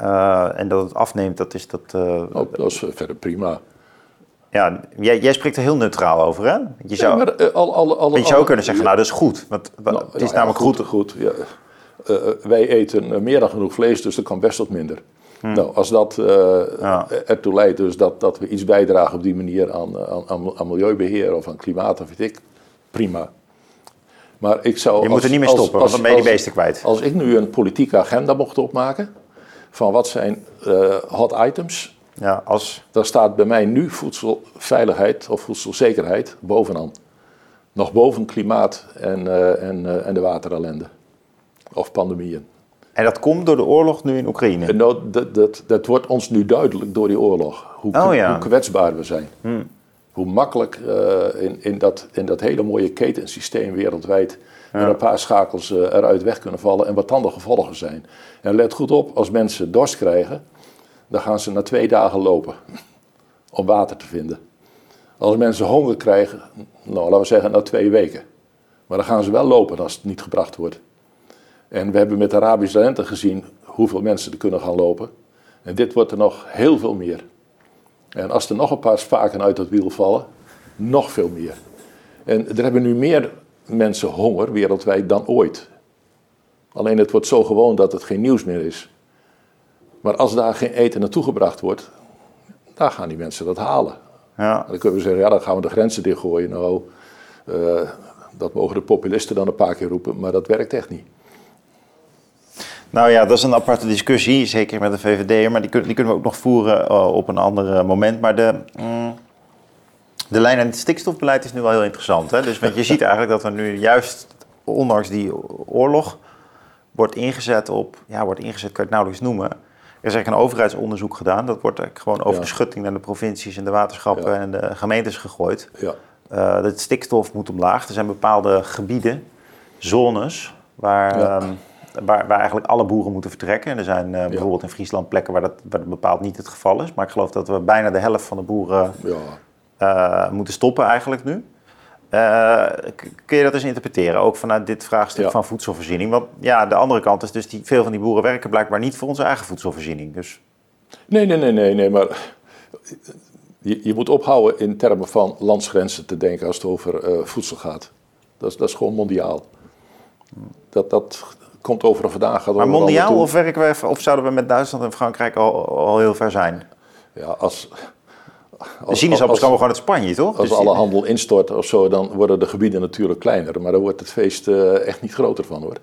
Uh, en dat het afneemt, dat is dat. Uh, oh, dat is verder prima. Ja, jij, jij spreekt er heel neutraal over, hè? Je zou, ja, maar, uh, al, al, al, je zou kunnen zeggen, nou, dat is goed. Want, nou, het is nou, namelijk goed. goed ja. wij eten meer dan genoeg vlees, dus er kan best wat minder. Hmm. Nou, als dat ja. ertoe leidt, dus dat, dat we iets bijdragen op die manier aan, aan, aan milieubeheer of aan klimaat of weet ik, prima. Maar ik zou je als, moet er niet mee stoppen, als, want dan ben je die beesten kwijt. Als ik nu een politieke agenda mocht opmaken, van wat zijn uh, hot items, ja, als... dan staat bij mij nu voedselveiligheid of voedselzekerheid bovenaan. Nog boven klimaat en, uh, en, uh, en de waterellende. Of pandemieën. En dat komt door de oorlog nu in Oekraïne? En dat, dat, dat, dat wordt ons nu duidelijk door die oorlog. Hoe, oh, ja. hoe kwetsbaar we zijn. Hmm. Hoe makkelijk in, in, dat, in dat hele mooie ketensysteem wereldwijd ja. een paar schakels eruit weg kunnen vallen en wat dan de gevolgen zijn. En let goed op, als mensen dorst krijgen, dan gaan ze na twee dagen lopen om water te vinden. Als mensen honger krijgen, nou laten we zeggen na twee weken. Maar dan gaan ze wel lopen als het niet gebracht wordt. En we hebben met Arabische lente gezien hoeveel mensen er kunnen gaan lopen. En dit wordt er nog heel veel meer. En als er nog een paar spaken uit het wiel vallen, nog veel meer. En er hebben nu meer mensen honger wereldwijd dan ooit. Alleen het wordt zo gewoon dat het geen nieuws meer is. Maar als daar geen eten naartoe gebracht wordt, dan gaan die mensen dat halen. Ja. Dan kunnen we zeggen, ja, dan gaan we de grenzen dichtgooien. Nou, uh, dat mogen de populisten dan een paar keer roepen, maar dat werkt echt niet. Nou ja, dat is een aparte discussie, zeker met de VVD, maar die, kun, die kunnen we ook nog voeren uh, op een ander moment. Maar de, mm, de lijn aan het stikstofbeleid is nu wel heel interessant. Hè? Dus want je ziet eigenlijk dat er nu juist, ondanks die oorlog, wordt ingezet op, ja, wordt ingezet, kan je het nauwelijks noemen. Er is eigenlijk een overheidsonderzoek gedaan. Dat wordt gewoon over de schutting naar de provincies en de waterschappen en de gemeentes gegooid. Ja. Uh, het stikstof moet omlaag. Er zijn bepaalde gebieden, zones, waar, Ja. ehm, waar, waar eigenlijk alle boeren moeten vertrekken. En er zijn uh, bijvoorbeeld in Friesland plekken waar dat, waar dat bepaald niet het geval is. Maar ik geloof dat we bijna de helft van de boeren ja. uh, moeten stoppen eigenlijk nu. Uh, kun je dat eens interpreteren, ook vanuit dit vraagstuk Ja. van voedselvoorziening? Want ja, de andere kant is dus, die, veel van die boeren werken blijkbaar niet voor onze eigen voedselvoorziening. Dus Nee, nee, nee, nee, nee, maar je, je moet ophouden in termen van landsgrenzen te denken als het over eh, voedsel gaat. Dat is, dat is gewoon mondiaal. Dat, dat komt over vandaan. Gaat maar mondiaal of, werken we, of zouden we met Duitsland en Frankrijk al, al heel ver zijn? Ja, als, als, sinaasappels komen gewoon uit Spanje, toch? als Dus- alle handel instort of zo, dan worden de gebieden natuurlijk kleiner. Maar daar wordt het feest eh, echt niet groter van hoor.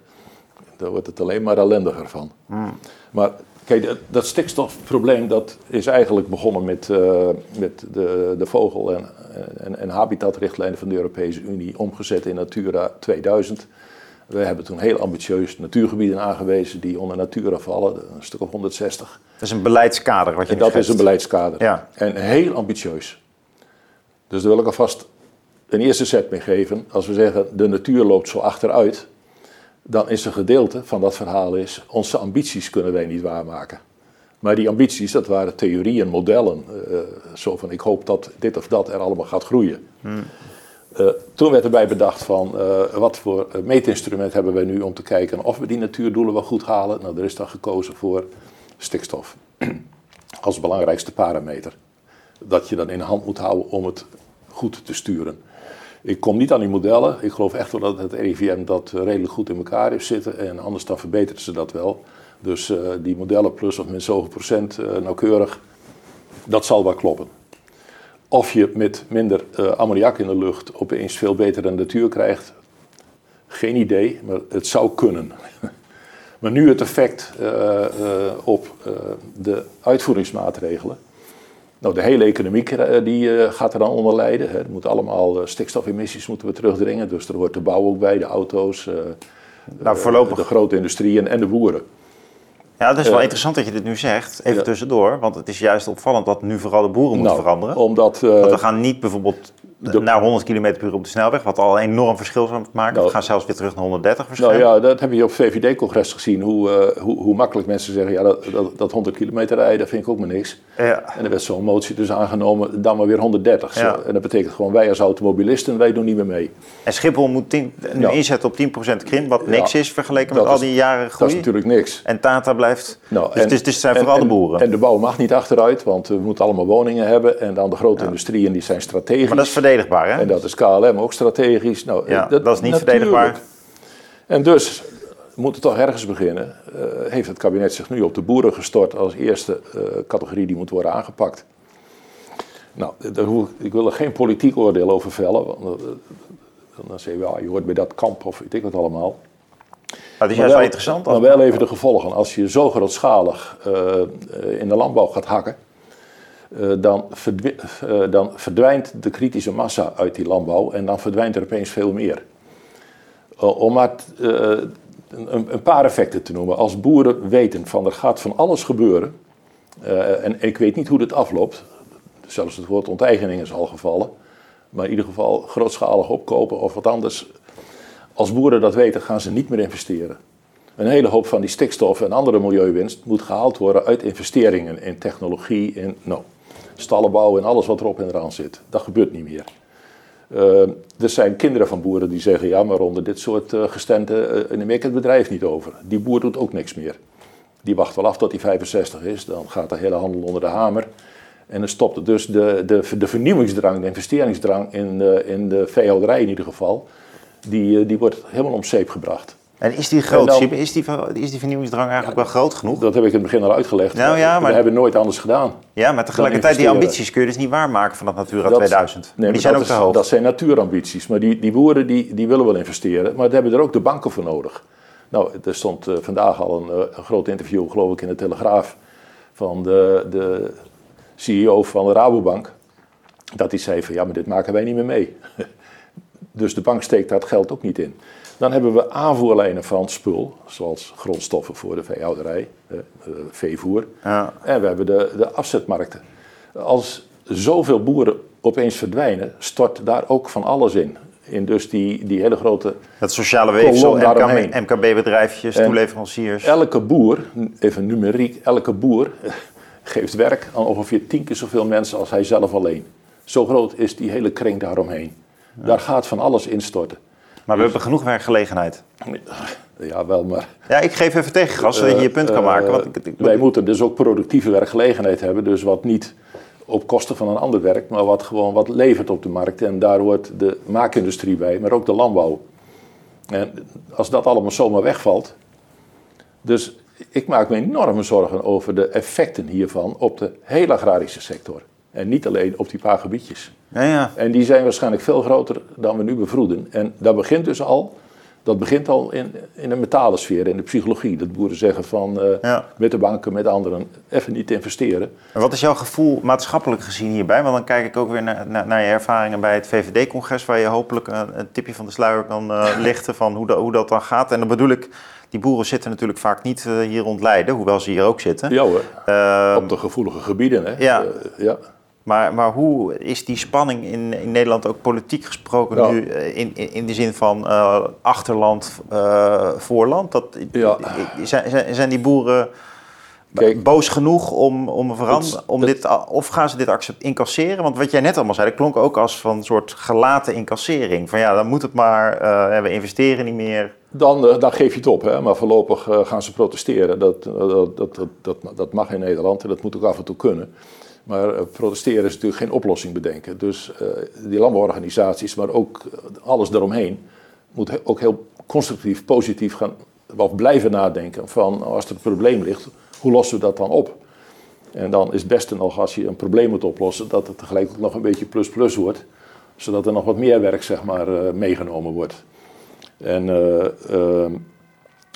Daar wordt het alleen maar ellendiger van. Hmm. Maar kijk, dat, dat stikstofprobleem dat is eigenlijk begonnen met, eh, met de, de vogel- en, en, en habitatrichtlijnen van de Europese Unie, omgezet in Natura 2000. We hebben toen heel ambitieus natuurgebieden aangewezen die onder Natura vallen, een stuk of 160. Dat is een beleidskader wat je En dat is een beleidskader. Ja. En heel ambitieus. Dus daar wil ik alvast een eerste set mee geven. Als we zeggen de natuur loopt zo achteruit, dan is een gedeelte van dat verhaal is, onze ambities kunnen wij niet waarmaken. Maar die ambities, dat waren theorieën, modellen. Uh, zo van, ik hoop dat dit of dat er allemaal gaat groeien. Hmm. Uh, toen werd erbij bedacht van, uh, wat voor meetinstrument hebben wij nu om te kijken of we die natuurdoelen wel goed halen. Nou, er is dan gekozen voor stikstof als belangrijkste parameter. Dat je dan in de hand moet houden om het goed te sturen. Ik kom niet aan die modellen. Ik geloof echt wel dat het RIVM dat redelijk goed in elkaar heeft zitten. En anders dan verbeteren ze dat wel. Dus die modellen plus of min zoveel procent nauwkeurig, dat zal wel kloppen. Of je met minder uh, ammoniak in de lucht opeens veel betere natuur krijgt, geen idee, maar het zou kunnen. maar nu het effect op de uitvoeringsmaatregelen. Nou, de hele economie die, gaat er dan onder lijden. Hè. Er moeten allemaal stikstofemissies moeten we terugdringen. Dus er hoort de bouw ook bij, de auto's, nou, voorlopig... de grote industrieën en de boeren. Ja, het is wel interessant dat je dit nu zegt, even tussendoor. Want het is juist opvallend dat nu vooral de boeren moeten nou, veranderen. Omdat, uh, want we gaan niet bijvoorbeeld de, naar 100 km per uur op de snelweg, wat al een enorm verschil zou maken. Nou, we gaan zelfs weer terug naar 130 waarschijnlijk. Nou ja, dat heb je op VVD-congres gezien, hoe, uh, hoe, hoe, makkelijk mensen zeggen, ja, dat, dat, dat 100 kilometer rijden, dat vind ik ook maar niks. Ja. En er werd zo'n motie dus aangenomen, dan maar weer 130. Ja. Zo. En dat betekent gewoon, wij als automobilisten, wij doen niet meer mee. En Schiphol moet tien, nu Ja. inzetten op 10% krimp, wat niks is vergeleken Dat met al die jaren Dat is groei. natuurlijk niks. En Tata blijft... Nou, dus, en- dus, dus het zijn en- vooral de boeren. En de bouw mag niet achteruit, want we moeten allemaal woningen hebben. En dan de grote industrieën, die zijn strategisch. maar dat is verdedigbaar, hè? En dat is KLM ook strategisch. Nou, Ja, eh, dat is niet natuurlijk. verdedigbaar. En dus we moeten toch ergens beginnen. Eh, heeft het kabinet zich nu op de boeren gestort als eerste eh, categorie die moet worden aangepakt? Nou, hoef ik, wil er geen politiek oordeel over vellen. Want, dan zeg je, ja, je hoort bij dat kamp of weet ik wat allemaal. Maar het is juist wel interessant. Maar wel even de gevolgen. Als je zo grootschalig in de landbouw gaat hakken, dan, verdwi- eh, dan verdwijnt de kritische massa uit die landbouw en dan verdwijnt er opeens veel meer. Eh, om maar eh, een, paar effecten te noemen. Als boeren weten van er gaat van alles gebeuren, eh, en ik weet niet hoe dit afloopt, zelfs het woord onteigening is al gevallen, maar in ieder geval grootschalig opkopen of wat anders. Als boeren dat weten, gaan ze niet meer investeren. Een hele hoop van die stikstof en andere milieuwinst moet gehaald worden uit investeringen in technologie, in nou, stallenbouw en alles wat erop en eraan zit. Dat gebeurt niet meer. Eh, er zijn kinderen van boeren die zeggen, ja, maar onder dit soort uh, gestenten uh, neem ik het bedrijf niet over. Die boer doet ook niks meer. Die wacht wel af tot hij 65 is, dan gaat de hele handel onder de hamer. En dan stopt het dus de, de, de vernieuwingsdrang, de investeringsdrang in, in de veehouderij in ieder geval, die, die wordt helemaal om zeep gebracht. En is die groot? dan- is, die, is die vernieuwingsdrang eigenlijk wel groot genoeg? Dat heb ik in het begin al uitgelegd. Nou ja, maar- We hebben nooit anders gedaan. Ja, maar tegelijkertijd die ambities kun je dus niet waarmaken van dat Natura Dat- 2000. Nee, die zijn dat ook is- te hoog. Dat zijn natuurambities. Maar die, die boeren die, die willen wel investeren. Maar daar hebben er ook de banken voor nodig. Nou, er stond eh, vandaag al een, eh, een groot interview, geloof ik, in de Telegraaf. Van de, de CEO van de Rabobank. Dat hij zei van, ja, maar dit maken wij niet meer mee. dus de bank steekt daar het geld ook niet in. Dan hebben we aanvoerlijnen van spul, zoals grondstoffen voor de veehouderij, eh, veevoer. Ja. En we hebben de, de afzetmarkten. Als zoveel boeren opeens verdwijnen, stort daar ook van alles in. In dus die, die hele grote... Dat sociale weefsel. MKB, MKB-bedrijfjes, toeleveranciers. Elke boer, even numeriek, elke boer geeft werk aan ongeveer tien keer zoveel mensen als hij zelf alleen. Zo groot is die hele kring daaromheen. Daar gaat van alles instorten. Maar we hebben genoeg werkgelegenheid. Ja, wel, maar... Ja, ik geef even tegengas, zodat je je punt kan Eh, maken. Want ik, ik- wij moeten dus ook productieve werkgelegenheid hebben. Dus wat niet op kosten van een ander werkt, maar wat gewoon wat levert op de markt. En daar hoort de maakindustrie bij, maar ook de landbouw. En als dat allemaal zomaar wegvalt. Dus ik maak me enorme zorgen over de effecten hiervan op de hele agrarische sector. En niet alleen op die paar gebiedjes. ja, ja. En die zijn waarschijnlijk veel groter dan we nu bevroeden. En dat begint dus al Dat begint al in, in de metalen sfeer, in de psychologie. Dat boeren zeggen van uh, met de banken, met anderen, even niet investeren. En wat is jouw gevoel maatschappelijk gezien hierbij? Want dan kijk ik ook weer naar, naar, naar je ervaringen bij het VVD-congres, waar je hopelijk een, een, tipje van de sluier kan uh, lichten van hoe, hoe dat dan gaat. En dan bedoel ik, die boeren zitten natuurlijk vaak niet uh, hier rond Leiden, hoewel ze hier ook zitten. Ja hoor, ehm, op de gevoelige gebieden. Hè? Ja. ja. Maar, maar hoe is die spanning in, in Nederland ook politiek gesproken nu eh, in, in, in, de zin van uh, achterland, uh, voorland? Dat, ja. zijn, zijn die boeren Kijk, boos genoeg om, om, verander, om dit, of gaan ze dit accept, incasseren? Want wat jij net allemaal zei, dat klonk ook als van een soort gelaten incassering. Van ja, dan moet het maar, uh, we investeren niet meer. Dan, dan geef je het op, hè? maar voorlopig gaan ze protesteren. Dat, dat, dat, dat, dat mag in Nederland en dat moet ook af en toe kunnen. Maar eh, protesteren is natuurlijk geen oplossing bedenken. Dus uh, die landbouworganisaties, maar ook alles eromheen, moet ook heel constructief, positief gaan, of blijven nadenken van als er een probleem ligt, hoe lossen we dat dan op? En dan is het beste nog als je een probleem moet oplossen, dat het tegelijk nog een beetje plus-plus wordt, zodat er nog wat meer werk zeg maar, meegenomen wordt. En uh,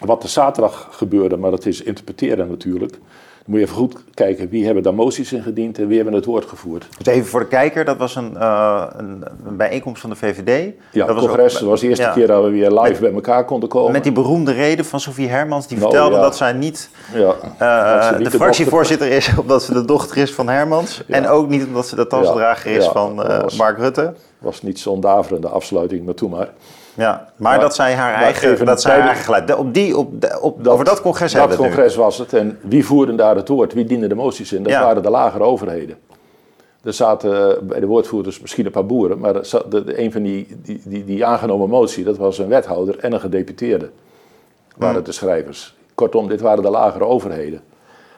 wat er zaterdag gebeurde, maar dat is interpreteren natuurlijk moet je even goed kijken wie hebben daar moties in gediend en wie hebben het woord gevoerd. Dus even voor de kijker, dat was een, uh, een, een bijeenkomst van de VVD. Ja, dat was congres. Dat was de eerste keer dat we weer live met, bij elkaar konden komen. Met die beroemde reden van Sofie Hermans, die nou, vertelde dat zij niet, ja, uh, niet de, de fractievoorzitter is omdat ze de dochter is van Hermans. En ook niet omdat ze de tasdrager is van uh, Mark Rutte. was niet zo'n daverende afsluiting, maar toen maar. Ja, maar, dat zij haar eigen, dat zij eigen geluid. Op die, op, op, over dat congres Dat congres was het. En wie voerde daar het woord? Wie diende de moties in? Dat waren de lagere overheden. Er zaten eh, bij de woordvoerders misschien een paar boeren, maar een van die, die, die, die, aangenomen motie, dat was een wethouder en een gedeputeerde. Waren hmm. de schrijvers. Kortom, dit waren de lagere overheden.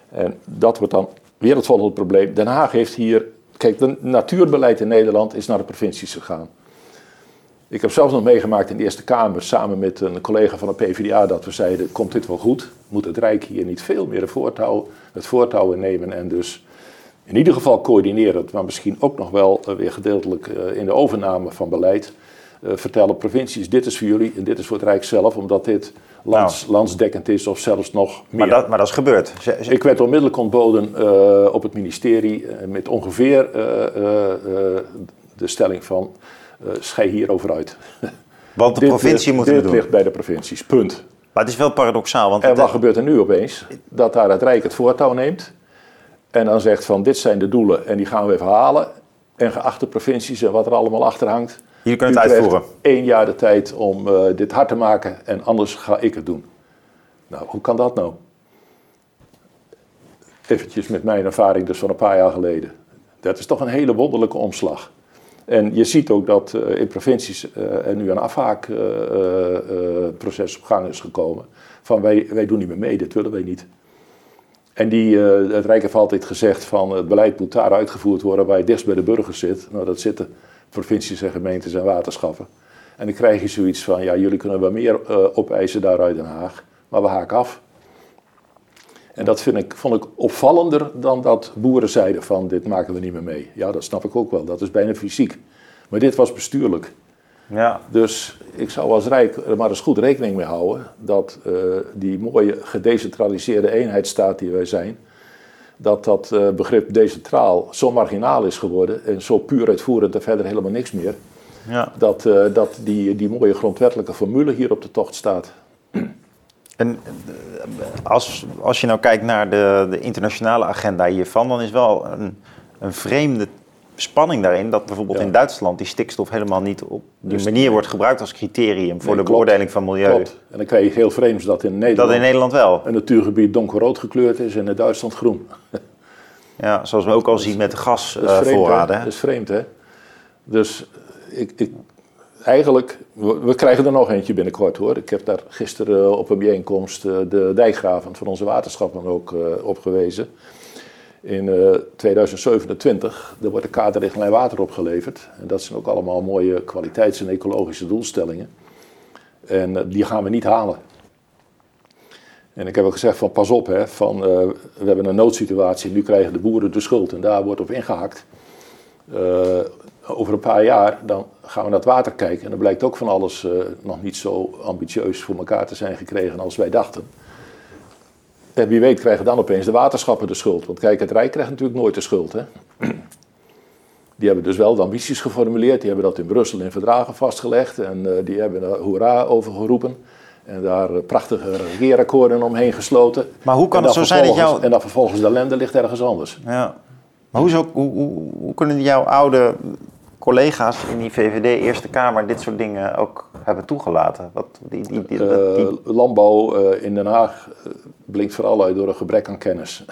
En dat wordt dan wereldvolgend het probleem. Den Haag heeft hier. Kijk, het natuurbeleid in Nederland is naar de provincies gegaan. Ik heb zelfs nog meegemaakt in de Eerste Kamer samen met een collega van de PvdA dat we zeiden, komt dit wel goed? Moet het Rijk hier niet veel meer voortouw, het voortouw nemen en dus in ieder geval coördineren, maar misschien ook nog wel eh, weer gedeeltelijk eh, in de overname van beleid uh, vertellen provincies, dit is voor jullie en dit is voor het Rijk zelf, omdat dit lands, nou. landsdekkend is of zelfs nog meer. Maar dat, maar dat is gebeurd? Ik werd onmiddellijk ontboden uh, op het ministerie met ongeveer de stelling van schei hierover uit. Want de provincie moet het doen. Dit ligt bij de provincies, punt. Maar het is wel paradoxaal. Want en wat gebeurt er nu opeens? Dat daar het Rijk het voortouw neemt en dan zegt van dit zijn de doelen en die gaan we even halen. En geachte provincies en wat er allemaal achter hangt. Jullie kunnen het uitvoeren. één jaar de tijd om uh, dit hard te maken en anders ga ik het doen. Nou, hoe kan dat nou? Eventjes met mijn ervaring dus van een paar jaar geleden. Dat is toch een hele wonderlijke omslag. En je ziet ook dat uh, in provincies uh, er nu een afhaakproces op gang is gekomen. Van wij, wij doen niet meer mee, dit willen wij niet. En die, het Rijk heeft altijd gezegd van het beleid moet daar uitgevoerd worden waar je dichtst bij de burgers zit. Nou, dat zitten provincies en gemeentes en waterschappen. En dan krijg je zoiets van, ja, jullie kunnen wel meer opeisen daar uit Den Haag, maar we haken af. En dat vind ik, vond ik opvallender dan dat boeren zeiden van dit maken we niet meer mee. Ja, dat snap ik ook wel. Dat is bijna fysiek. Maar dit was bestuurlijk. Ja. Dus ik zou als Rijk er maar eens goed rekening mee houden dat uh, die mooie gedecentraliseerde eenheidsstaat die wij zijn, dat dat uh, begrip decentraal zo marginaal is geworden en zo puur uitvoerend en verder helemaal niks meer. Ja. Dat, uh, dat die, die mooie grondwettelijke formule hier op de tocht staat. En als, als je nou kijkt naar de, de internationale agenda hiervan, dan is wel een, een vreemde spanning daarin dat bijvoorbeeld in Duitsland die stikstof helemaal niet op die dus manier wordt gebruikt als criterium voor de beoordeling van milieu. Klopt. En dan krijg je heel vreemd dat in Nederland, dat in Nederland wel. een natuurgebied donkerrood gekleurd is en in Duitsland groen. ja, zoals we ook al zien met de gasvoorraden. Dat, dat is vreemd, hè? Dus ik, ik, eigenlijk, we, krijgen er nog eentje binnenkort hoor. Ik heb daar gisteren op een bijeenkomst uh, de dijkgraven van onze waterschappen ook uh, op gewezen. In uh, 2027 er wordt de kaderrichtlijn water opgeleverd. En dat zijn ook allemaal mooie kwaliteits- en ecologische doelstellingen. En die gaan we niet halen. En ik heb ook gezegd van pas op, hè, van, we hebben een noodsituatie, nu krijgen de boeren de schuld en daar wordt op ingehakt. Over een paar jaar dan gaan we naar het water kijken en dan blijkt ook van alles nog niet zo ambitieus voor elkaar te zijn gekregen als wij dachten. En wie weet krijgen dan opeens de waterschappen de schuld. Want kijk, het Rijk krijgt natuurlijk nooit de schuld. Hè? Die hebben dus wel de ambities geformuleerd. Die hebben dat in Brussel in verdragen vastgelegd. En uh, die hebben daar hoera over geroepen. En daar uh, prachtige regeerakkoorden omheen gesloten. Maar hoe kan het zo zijn dat jou... En dan vervolgens de ellende ligt ergens anders. Ja. Maar hoe, zo, hoe, hoe, hoe kunnen jouw oude collega's in die VVD Eerste Kamer dit soort dingen ook hebben toegelaten? Wat, die, die, die, uh, landbouw in Den Haag blinkt vooral uit door een gebrek aan kennis.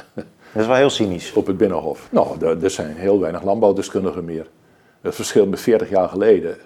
Dat is wel heel cynisch. Op het Binnenhof. Nou, er, er zijn heel weinig landbouwdeskundigen meer. Het verschil met 40 jaar geleden.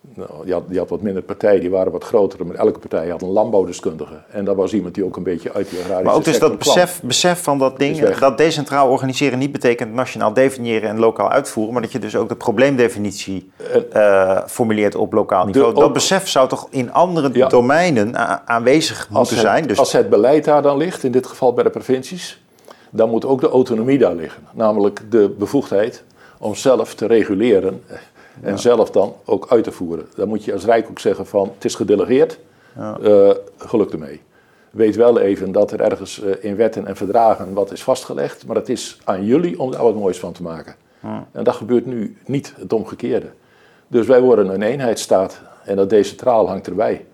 Nou, je, had, had wat minder partijen, die waren wat groter, maar elke partij had een landbouwdeskundige. En dat was iemand die ook een beetje uit die agrarische Maar ook dus dat besef, besef van dat ding, dat decentraal organiseren niet betekent nationaal definiëren en lokaal uitvoeren, maar dat je dus ook de probleemdefinitie uh, formuleert op lokaal niveau. dat besef zou toch in andere domeinen aanwezig moeten zijn? Dus... Als het beleid daar dan ligt, in dit geval bij de provincies, dan moet ook de autonomie daar liggen. Namelijk de bevoegdheid om zelf te reguleren en zelf dan ook uit te voeren. Dan moet je als Rijk ook zeggen van het is gedelegeerd, ja. uh, geluk ermee. Weet wel even dat er ergens uh, in wetten en verdragen wat is vastgelegd, maar het is aan jullie om daar wat moois van te maken. Ja. En dat gebeurt nu niet, het omgekeerde. Dus wij worden een eenheidsstaat en dat decentraal hangt erbij.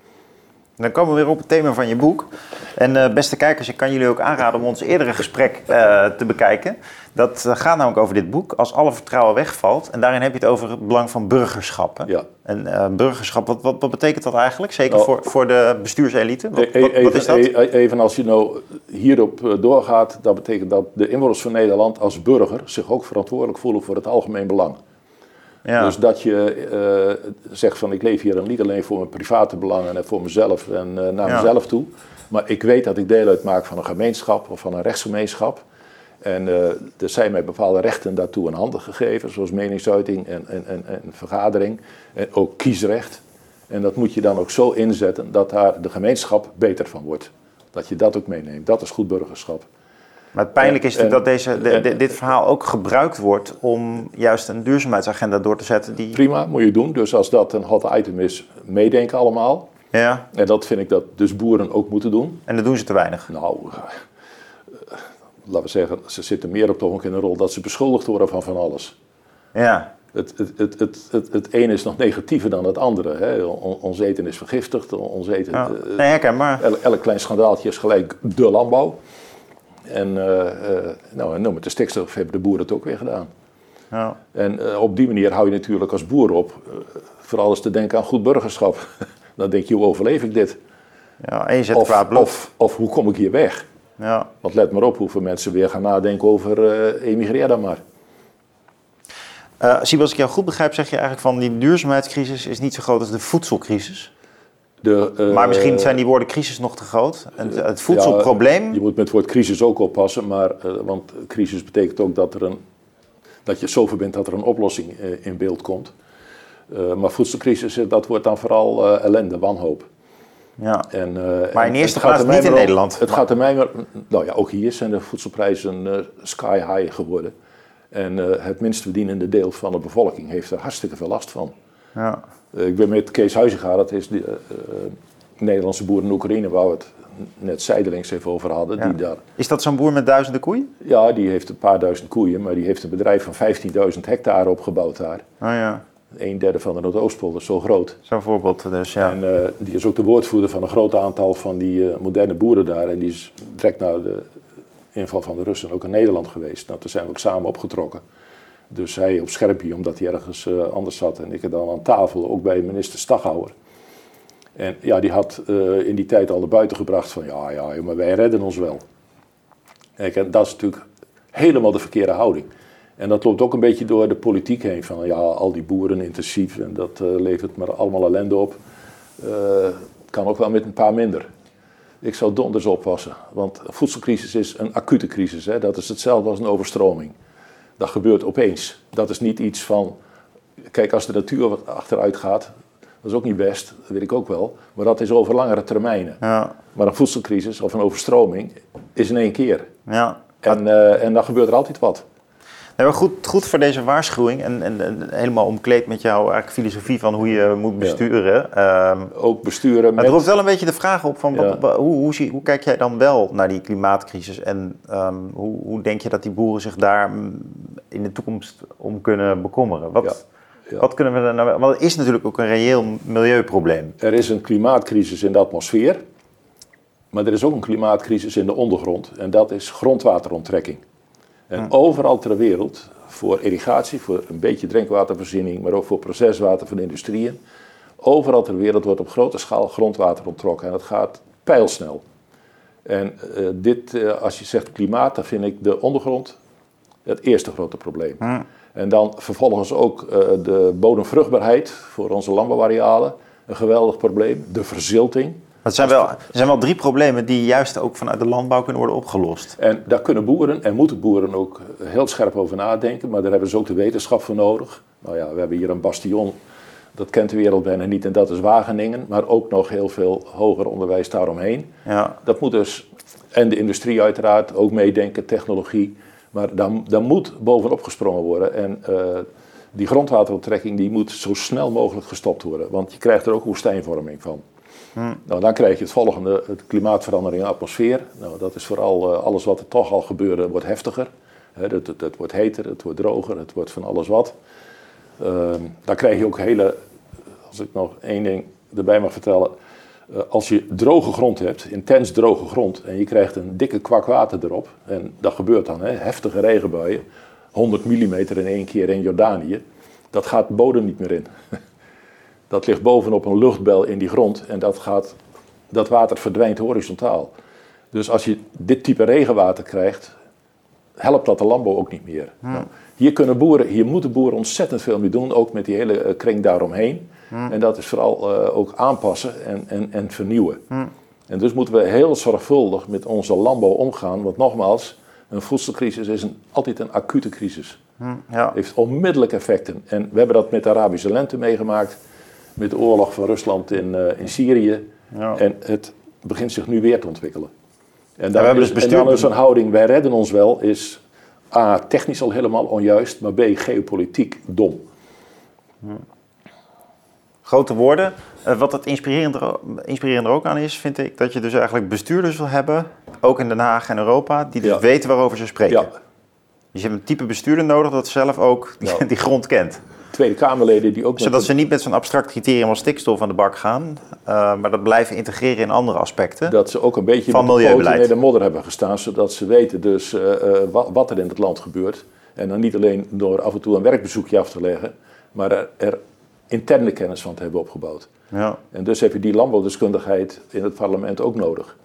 Dan komen we weer op het thema van je boek. En uh, beste kijkers, ik kan jullie ook aanraden om ons eerdere gesprek uh, te bekijken. Dat uh, gaat namelijk over dit boek, Als alle vertrouwen wegvalt. En daarin heb je het over het belang van burgerschap. Ja. En burgerschap, wat, wat, wat, betekent dat eigenlijk? Zeker nou, voor, voor de bestuurselite? Wat, e- wat, even, wat is dat? E- even als je nou hierop doorgaat, dat betekent dat de inwoners van Nederland als burger zich ook verantwoordelijk voelen voor het algemeen belang. Ja. Dus dat je uh, zegt van ik leef hier niet alleen voor mijn private belangen en voor mezelf en uh, naar ja. mezelf toe. Maar ik weet dat ik deel uitmaak van een gemeenschap of van een rechtsgemeenschap. En uh, er zijn mij bepaalde rechten daartoe in handen gegeven, zoals meningsuiting en, en, en, en vergadering. En ook kiesrecht. En dat moet je dan ook zo inzetten dat daar de gemeenschap beter van wordt. Dat je dat ook meeneemt. Dat is goed burgerschap. Maar het pijnlijk is dat deze, de, dit verhaal ook gebruikt wordt om juist een duurzaamheidsagenda door te zetten. Die... Prima, moet je doen. Dus als dat een hot item is, meedenken allemaal. Ja. En dat vind ik dat dus boeren ook moeten doen. En dat doen ze te weinig? Nou, uh, laten we zeggen, ze zitten meer op toch in een rol dat ze beschuldigd worden van van alles. Ja. Het, het, het, het, het, het ene is nog negatiever dan het andere. Hè. Ons eten is vergiftigd, ons eten... Ja. Nee, herkenbaar. Elk, elk klein schandaaltje is gelijk de landbouw. En uh, uh, nou, en met de stikstof hebben de boeren het ook weer gedaan. Ja. En uh, op die manier hou je natuurlijk als boer op, vooral eens te denken aan goed burgerschap. Dan denk je, hoe overleef ik dit? Ja, en je zet of, of, of, hoe kom ik hier weg? Ja. Want let maar op hoeveel mensen weer gaan nadenken over emigreer dan maar. Uh, als ik jou goed begrijp, zeg je eigenlijk van die duurzaamheidscrisis is niet zo groot als de voedselcrisis. De, uh, maar misschien zijn die woorden crisis nog te groot. En het voedselprobleem. Ja, je moet met het woord crisis ook oppassen, maar, uh, want crisis betekent ook dat, er een, dat je zo verbindt dat er een oplossing uh, in beeld komt. maar voedselcrisis, dat wordt dan vooral ellende, wanhoop. Ja. En, maar in eerste plaats niet in om, Nederland. Het gaat er mij maar, nou ja, ook hier zijn de voedselprijzen sky high geworden. En het minst verdienende deel van de bevolking heeft er hartstikke veel last van. Ja. Uh, ik ben met Kees Huizinga, dat is de uh, Nederlandse boer in Oekraïne, waar we het net zijdelings even over hadden. Ja. Die daar, is dat zo'n boer met duizenden koeien? Ja, die heeft een paar duizend koeien, maar die heeft een bedrijf van 15.000 hectare opgebouwd daar. Oh ja. Een derde van de Noordoostpolder, zo groot. Zo'n voorbeeld dus, ja. En uh, die is ook de woordvoerder van een groot aantal van die moderne boeren daar. En die is direct na de inval van de Russen ook in Nederland geweest. Nou, toen zijn we ook samen opgetrokken. Dus hij op scherpje, omdat hij ergens uh, anders zat. En ik er dan aan tafel, ook bij minister Staghouwer. En ja, die had uh, in die tijd al naar buiten gebracht van ja, ja, maar wij redden ons wel. En dat is natuurlijk helemaal de verkeerde houding. En dat loopt ook een beetje door de politiek heen. Van ja, al die boeren intensief en dat uh, levert maar allemaal ellende op. kan ook wel met een paar minder. Ik zou donders oppassen. Want voedselcrisis is een acute crisis. Hè? Dat is hetzelfde als een overstroming. Dat gebeurt opeens. Dat is niet iets van. Kijk, als de natuur wat achteruit gaat, dat is ook niet best, dat weet ik ook wel. Maar dat is over langere termijnen. Ja. Maar een voedselcrisis of een overstroming is in één keer. Ja. En, uh, en dan gebeurt er altijd wat. Maar goed, goed voor deze waarschuwing en, en, en helemaal omkleed met jouw eigenlijk filosofie van hoe je moet besturen. Ja. ook besturen maar met... het roept wel een beetje de vraag op van ja. hoe, hoe, hoe, hoe, kijk jij dan wel naar die klimaatcrisis en um, hoe, hoe denk je dat die boeren zich daar in de toekomst om kunnen bekommeren? Wat, ja. Wat kunnen we dan nou... Want het is natuurlijk ook een reëel milieuprobleem. Er is een klimaatcrisis in de atmosfeer. Maar er is ook een klimaatcrisis in de ondergrond. En dat is grondwateronttrekking. En overal ter wereld, voor irrigatie, voor een beetje drinkwatervoorziening, maar ook voor proceswater van industrieën. Overal ter wereld wordt op grote schaal grondwater onttrokken. En dat gaat pijlsnel. En uh, dit, uh, als je zegt klimaat, dan vind ik de ondergrond het eerste grote probleem. En dan vervolgens ook uh, de bodemvruchtbaarheid voor onze landbouwarealen. Een geweldig probleem. De verzilting. Het zijn, wel, er zijn wel drie problemen die juist ook vanuit de landbouw kunnen worden opgelost. En daar kunnen boeren en moeten boeren ook heel scherp over nadenken. Maar daar hebben ze ook de wetenschap voor nodig. Nou ja, we hebben hier een bastion. Dat kent de wereld bijna niet en dat is Wageningen. Maar ook nog heel veel hoger onderwijs daaromheen. Ja. Dat moet dus, en de industrie uiteraard, ook meedenken, technologie. Maar daar, daar moet bovenop gesprongen worden. En uh, die grondwateronttrekking die moet zo snel mogelijk gestopt worden. Want je krijgt er ook woestijnvorming van. Hmm. Nou, dan krijg je het volgende, het klimaatverandering in de atmosfeer. Nou, dat is vooral uh, alles wat er toch al gebeurde, wordt heftiger. Het, wordt heter, het wordt droger, het wordt van alles wat. Uh, dan krijg je ook hele, als ik nog één ding erbij mag vertellen. Uh, als je droge grond hebt, intens droge grond, en je krijgt een dikke kwak water erop, en dat gebeurt dan, hè, heftige regenbuien, 100 mm in één keer in Jordanië, dat gaat de bodem niet meer in. Dat ligt bovenop een luchtbel in die grond en dat, gaat, dat water verdwijnt horizontaal. Dus als je dit type regenwater krijgt, helpt dat de landbouw ook niet meer. Nou, hier, kunnen boeren, hier moeten boeren ontzettend veel mee doen, ook met die hele uh, kring daaromheen. En dat is vooral uh, ook aanpassen en, en, en vernieuwen. En dus moeten we heel zorgvuldig met onze landbouw omgaan, want nogmaals, een voedselcrisis is een, altijd een acute crisis. Ja. Heeft onmiddellijk effecten. En we hebben dat met de Arabische lente meegemaakt met de oorlog van Rusland in, uh, in Syrië. Ja. En het begint zich nu weer te ontwikkelen. En dan, ja, is, dus en dan is een houding, wij redden ons wel, is A, technisch al helemaal onjuist, maar B, geopolitiek dom. Grote woorden. Uh, wat het inspirerender, inspirerender ook aan is, vind ik, dat je dus eigenlijk bestuurders wil hebben, ook in Den Haag en Europa, die dus ja. weten waarover ze spreken. Ja. Dus je hebt een type bestuurder nodig dat zelf ook die, die grond kent. Tweede Kamerleden die ook... Zodat ze niet met zo'n abstract criterium als stikstof aan de bak gaan, uh, maar dat blijven integreren in andere aspecten. Dat ze ook een beetje van met milieubeleid. in de modder hebben gestaan, zodat ze weten dus uh, uh, wat, wat, er in het land gebeurt. En dan niet alleen door af en toe een werkbezoekje af te leggen, maar er, er interne kennis van te hebben opgebouwd. Ja. En dus heb je die landbouwdeskundigheid in het parlement ook nodig.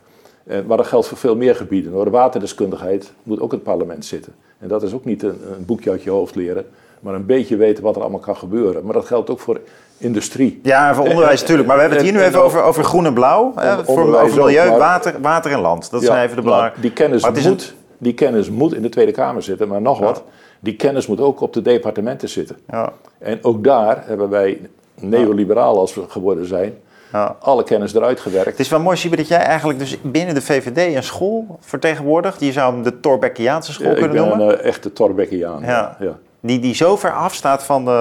En, maar dat geldt voor veel meer gebieden. Door de waterdeskundigheid moet ook het parlement zitten. En dat is ook niet een, een boekje uit je hoofd leren maar een beetje weten wat er allemaal kan gebeuren. Maar dat geldt ook voor industrie. Ja, voor onderwijs natuurlijk. Maar we hebben het hier nu even over, over groen en blauw. Hè, voor, over milieu, water, water en land. Dat zijn even de belangrijke... Die kennis, moet, die kennis moet in de Tweede Kamer zitten, maar nog wat. Die kennis moet ook op de departementen zitten. Ja. En ook daar hebben wij, neoliberaal als we geworden zijn... Ja. alle kennis eruit gewerkt. Het is wel mooi, Siebe, dat jij eigenlijk dus binnen de VVD een school vertegenwoordigt. Je zou hem de Torbeckiaanse school kunnen noemen. Ik ben een echte Torbeckiaan. Ja. ja die, die zo ver afstaat van de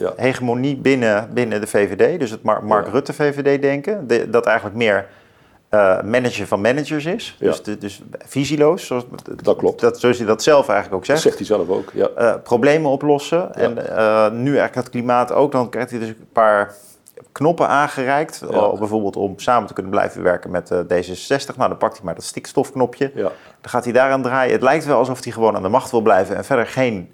ehm, hegemonie binnen, binnen de VVD, dus het Mark, Rutte-VVD-denken, dat eigenlijk meer uh, manager van managers is. Dus, dus visieloos. Zoals, dat klopt. Dat, zoals hij dat zelf eigenlijk ook zegt. Dat zegt hij zelf ook, ja. Uh, problemen oplossen. En uh, nu eigenlijk het klimaat ook. Dan krijgt hij dus een paar knoppen aangereikt. bijvoorbeeld om samen te kunnen blijven werken met D66. Nou, dan pakt hij maar dat stikstofknopje. Dan gaat hij daaraan draaien. Het lijkt wel alsof hij gewoon aan de macht wil blijven en verder geen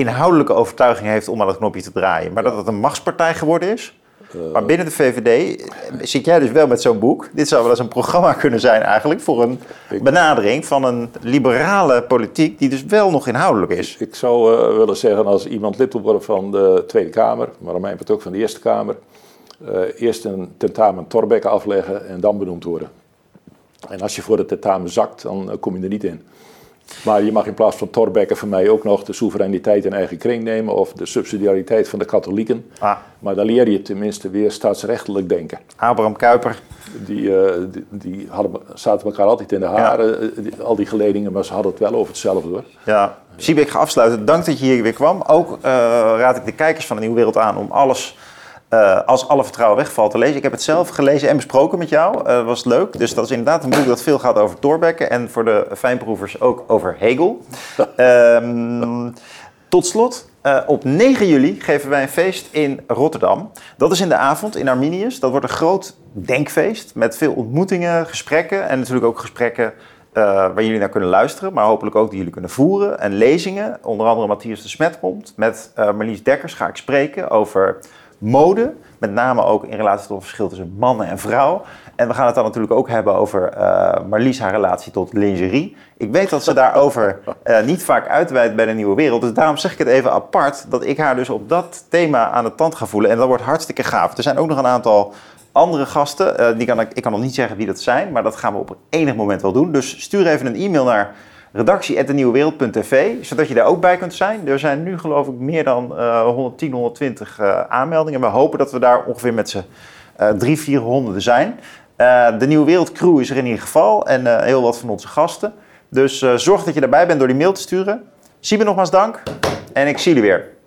inhoudelijke overtuiging heeft om aan het knopje te draaien. Maar dat het een machtspartij geworden is. Uh, maar binnen de VVD zit jij dus wel met zo'n boek. Dit zou wel eens een programma kunnen zijn eigenlijk voor een benadering van een liberale politiek die dus wel nog inhoudelijk is. Ik zou uh, willen zeggen als iemand lid wil worden van de Tweede Kamer, maar aan mij het ook van de Eerste Kamer, uh, eerst een tentamen Torbekke afleggen en dan benoemd worden. En als je voor het tentamen zakt, dan kom je er niet in. Maar je mag in plaats van Torbekke voor mij ook nog de soevereiniteit in eigen kring nemen of de subsidiariteit van de katholieken. Ah. Maar dan leer je tenminste weer staatsrechtelijk denken. Abraham Kuyper. Die, uh, die, die, hadden, zaten elkaar altijd in de haren, eh, al die geledingen, maar ze hadden het wel over hetzelfde hoor. Ja, Siebe, ik ga afsluiten. Dank dat je hier weer kwam. Ook uh, raad ik de kijkers van de Nieuwe Wereld aan om alles uh, als alle vertrouwen wegvalt te lezen. Ik heb het zelf gelezen en besproken met jou. Uh, was leuk. Dus dat is inderdaad een boek dat veel gaat over Thorbecke. En voor de fijnproevers ook over Hegel. um, tot slot, uh, op 9 juli geven wij een feest in Rotterdam. Dat is in de avond in Arminius. Dat wordt een groot denkfeest met veel ontmoetingen, gesprekken. En natuurlijk ook gesprekken waar jullie naar kunnen luisteren, maar hopelijk ook die jullie kunnen voeren. En lezingen, onder andere Matthias de Smet komt. Met Marlies Dekkers ga ik spreken over mode. Met name ook in relatie tot het verschil tussen mannen en vrouw. En we gaan het dan natuurlijk ook hebben over uh, Marlies haar relatie tot lingerie. Ik weet dat ze daarover uh, niet vaak uitweidt bij de Nieuwe Wereld. Dus daarom zeg ik het even apart dat ik haar dus op dat thema aan de tand ga voelen. En dat wordt hartstikke gaaf. Er zijn ook nog een aantal andere gasten. Uh, die kan ik, ik kan nog niet zeggen wie dat zijn, maar dat gaan we op enig moment wel doen. Dus stuur even een e-mail naar redactie.denieuwewereld.tv, zodat je daar ook bij kunt zijn. Er zijn nu geloof ik meer dan uh, 110, 120 uh, aanmeldingen. We hopen dat we daar ongeveer met z'n uh, drie, vierhonderd zijn. Uh, de Nieuwe Wereld crew is er in ieder geval en uh, heel wat van onze gasten. Dus zorg dat je daarbij bent door die mail te sturen. Siebe nogmaals dank en ik zie jullie weer.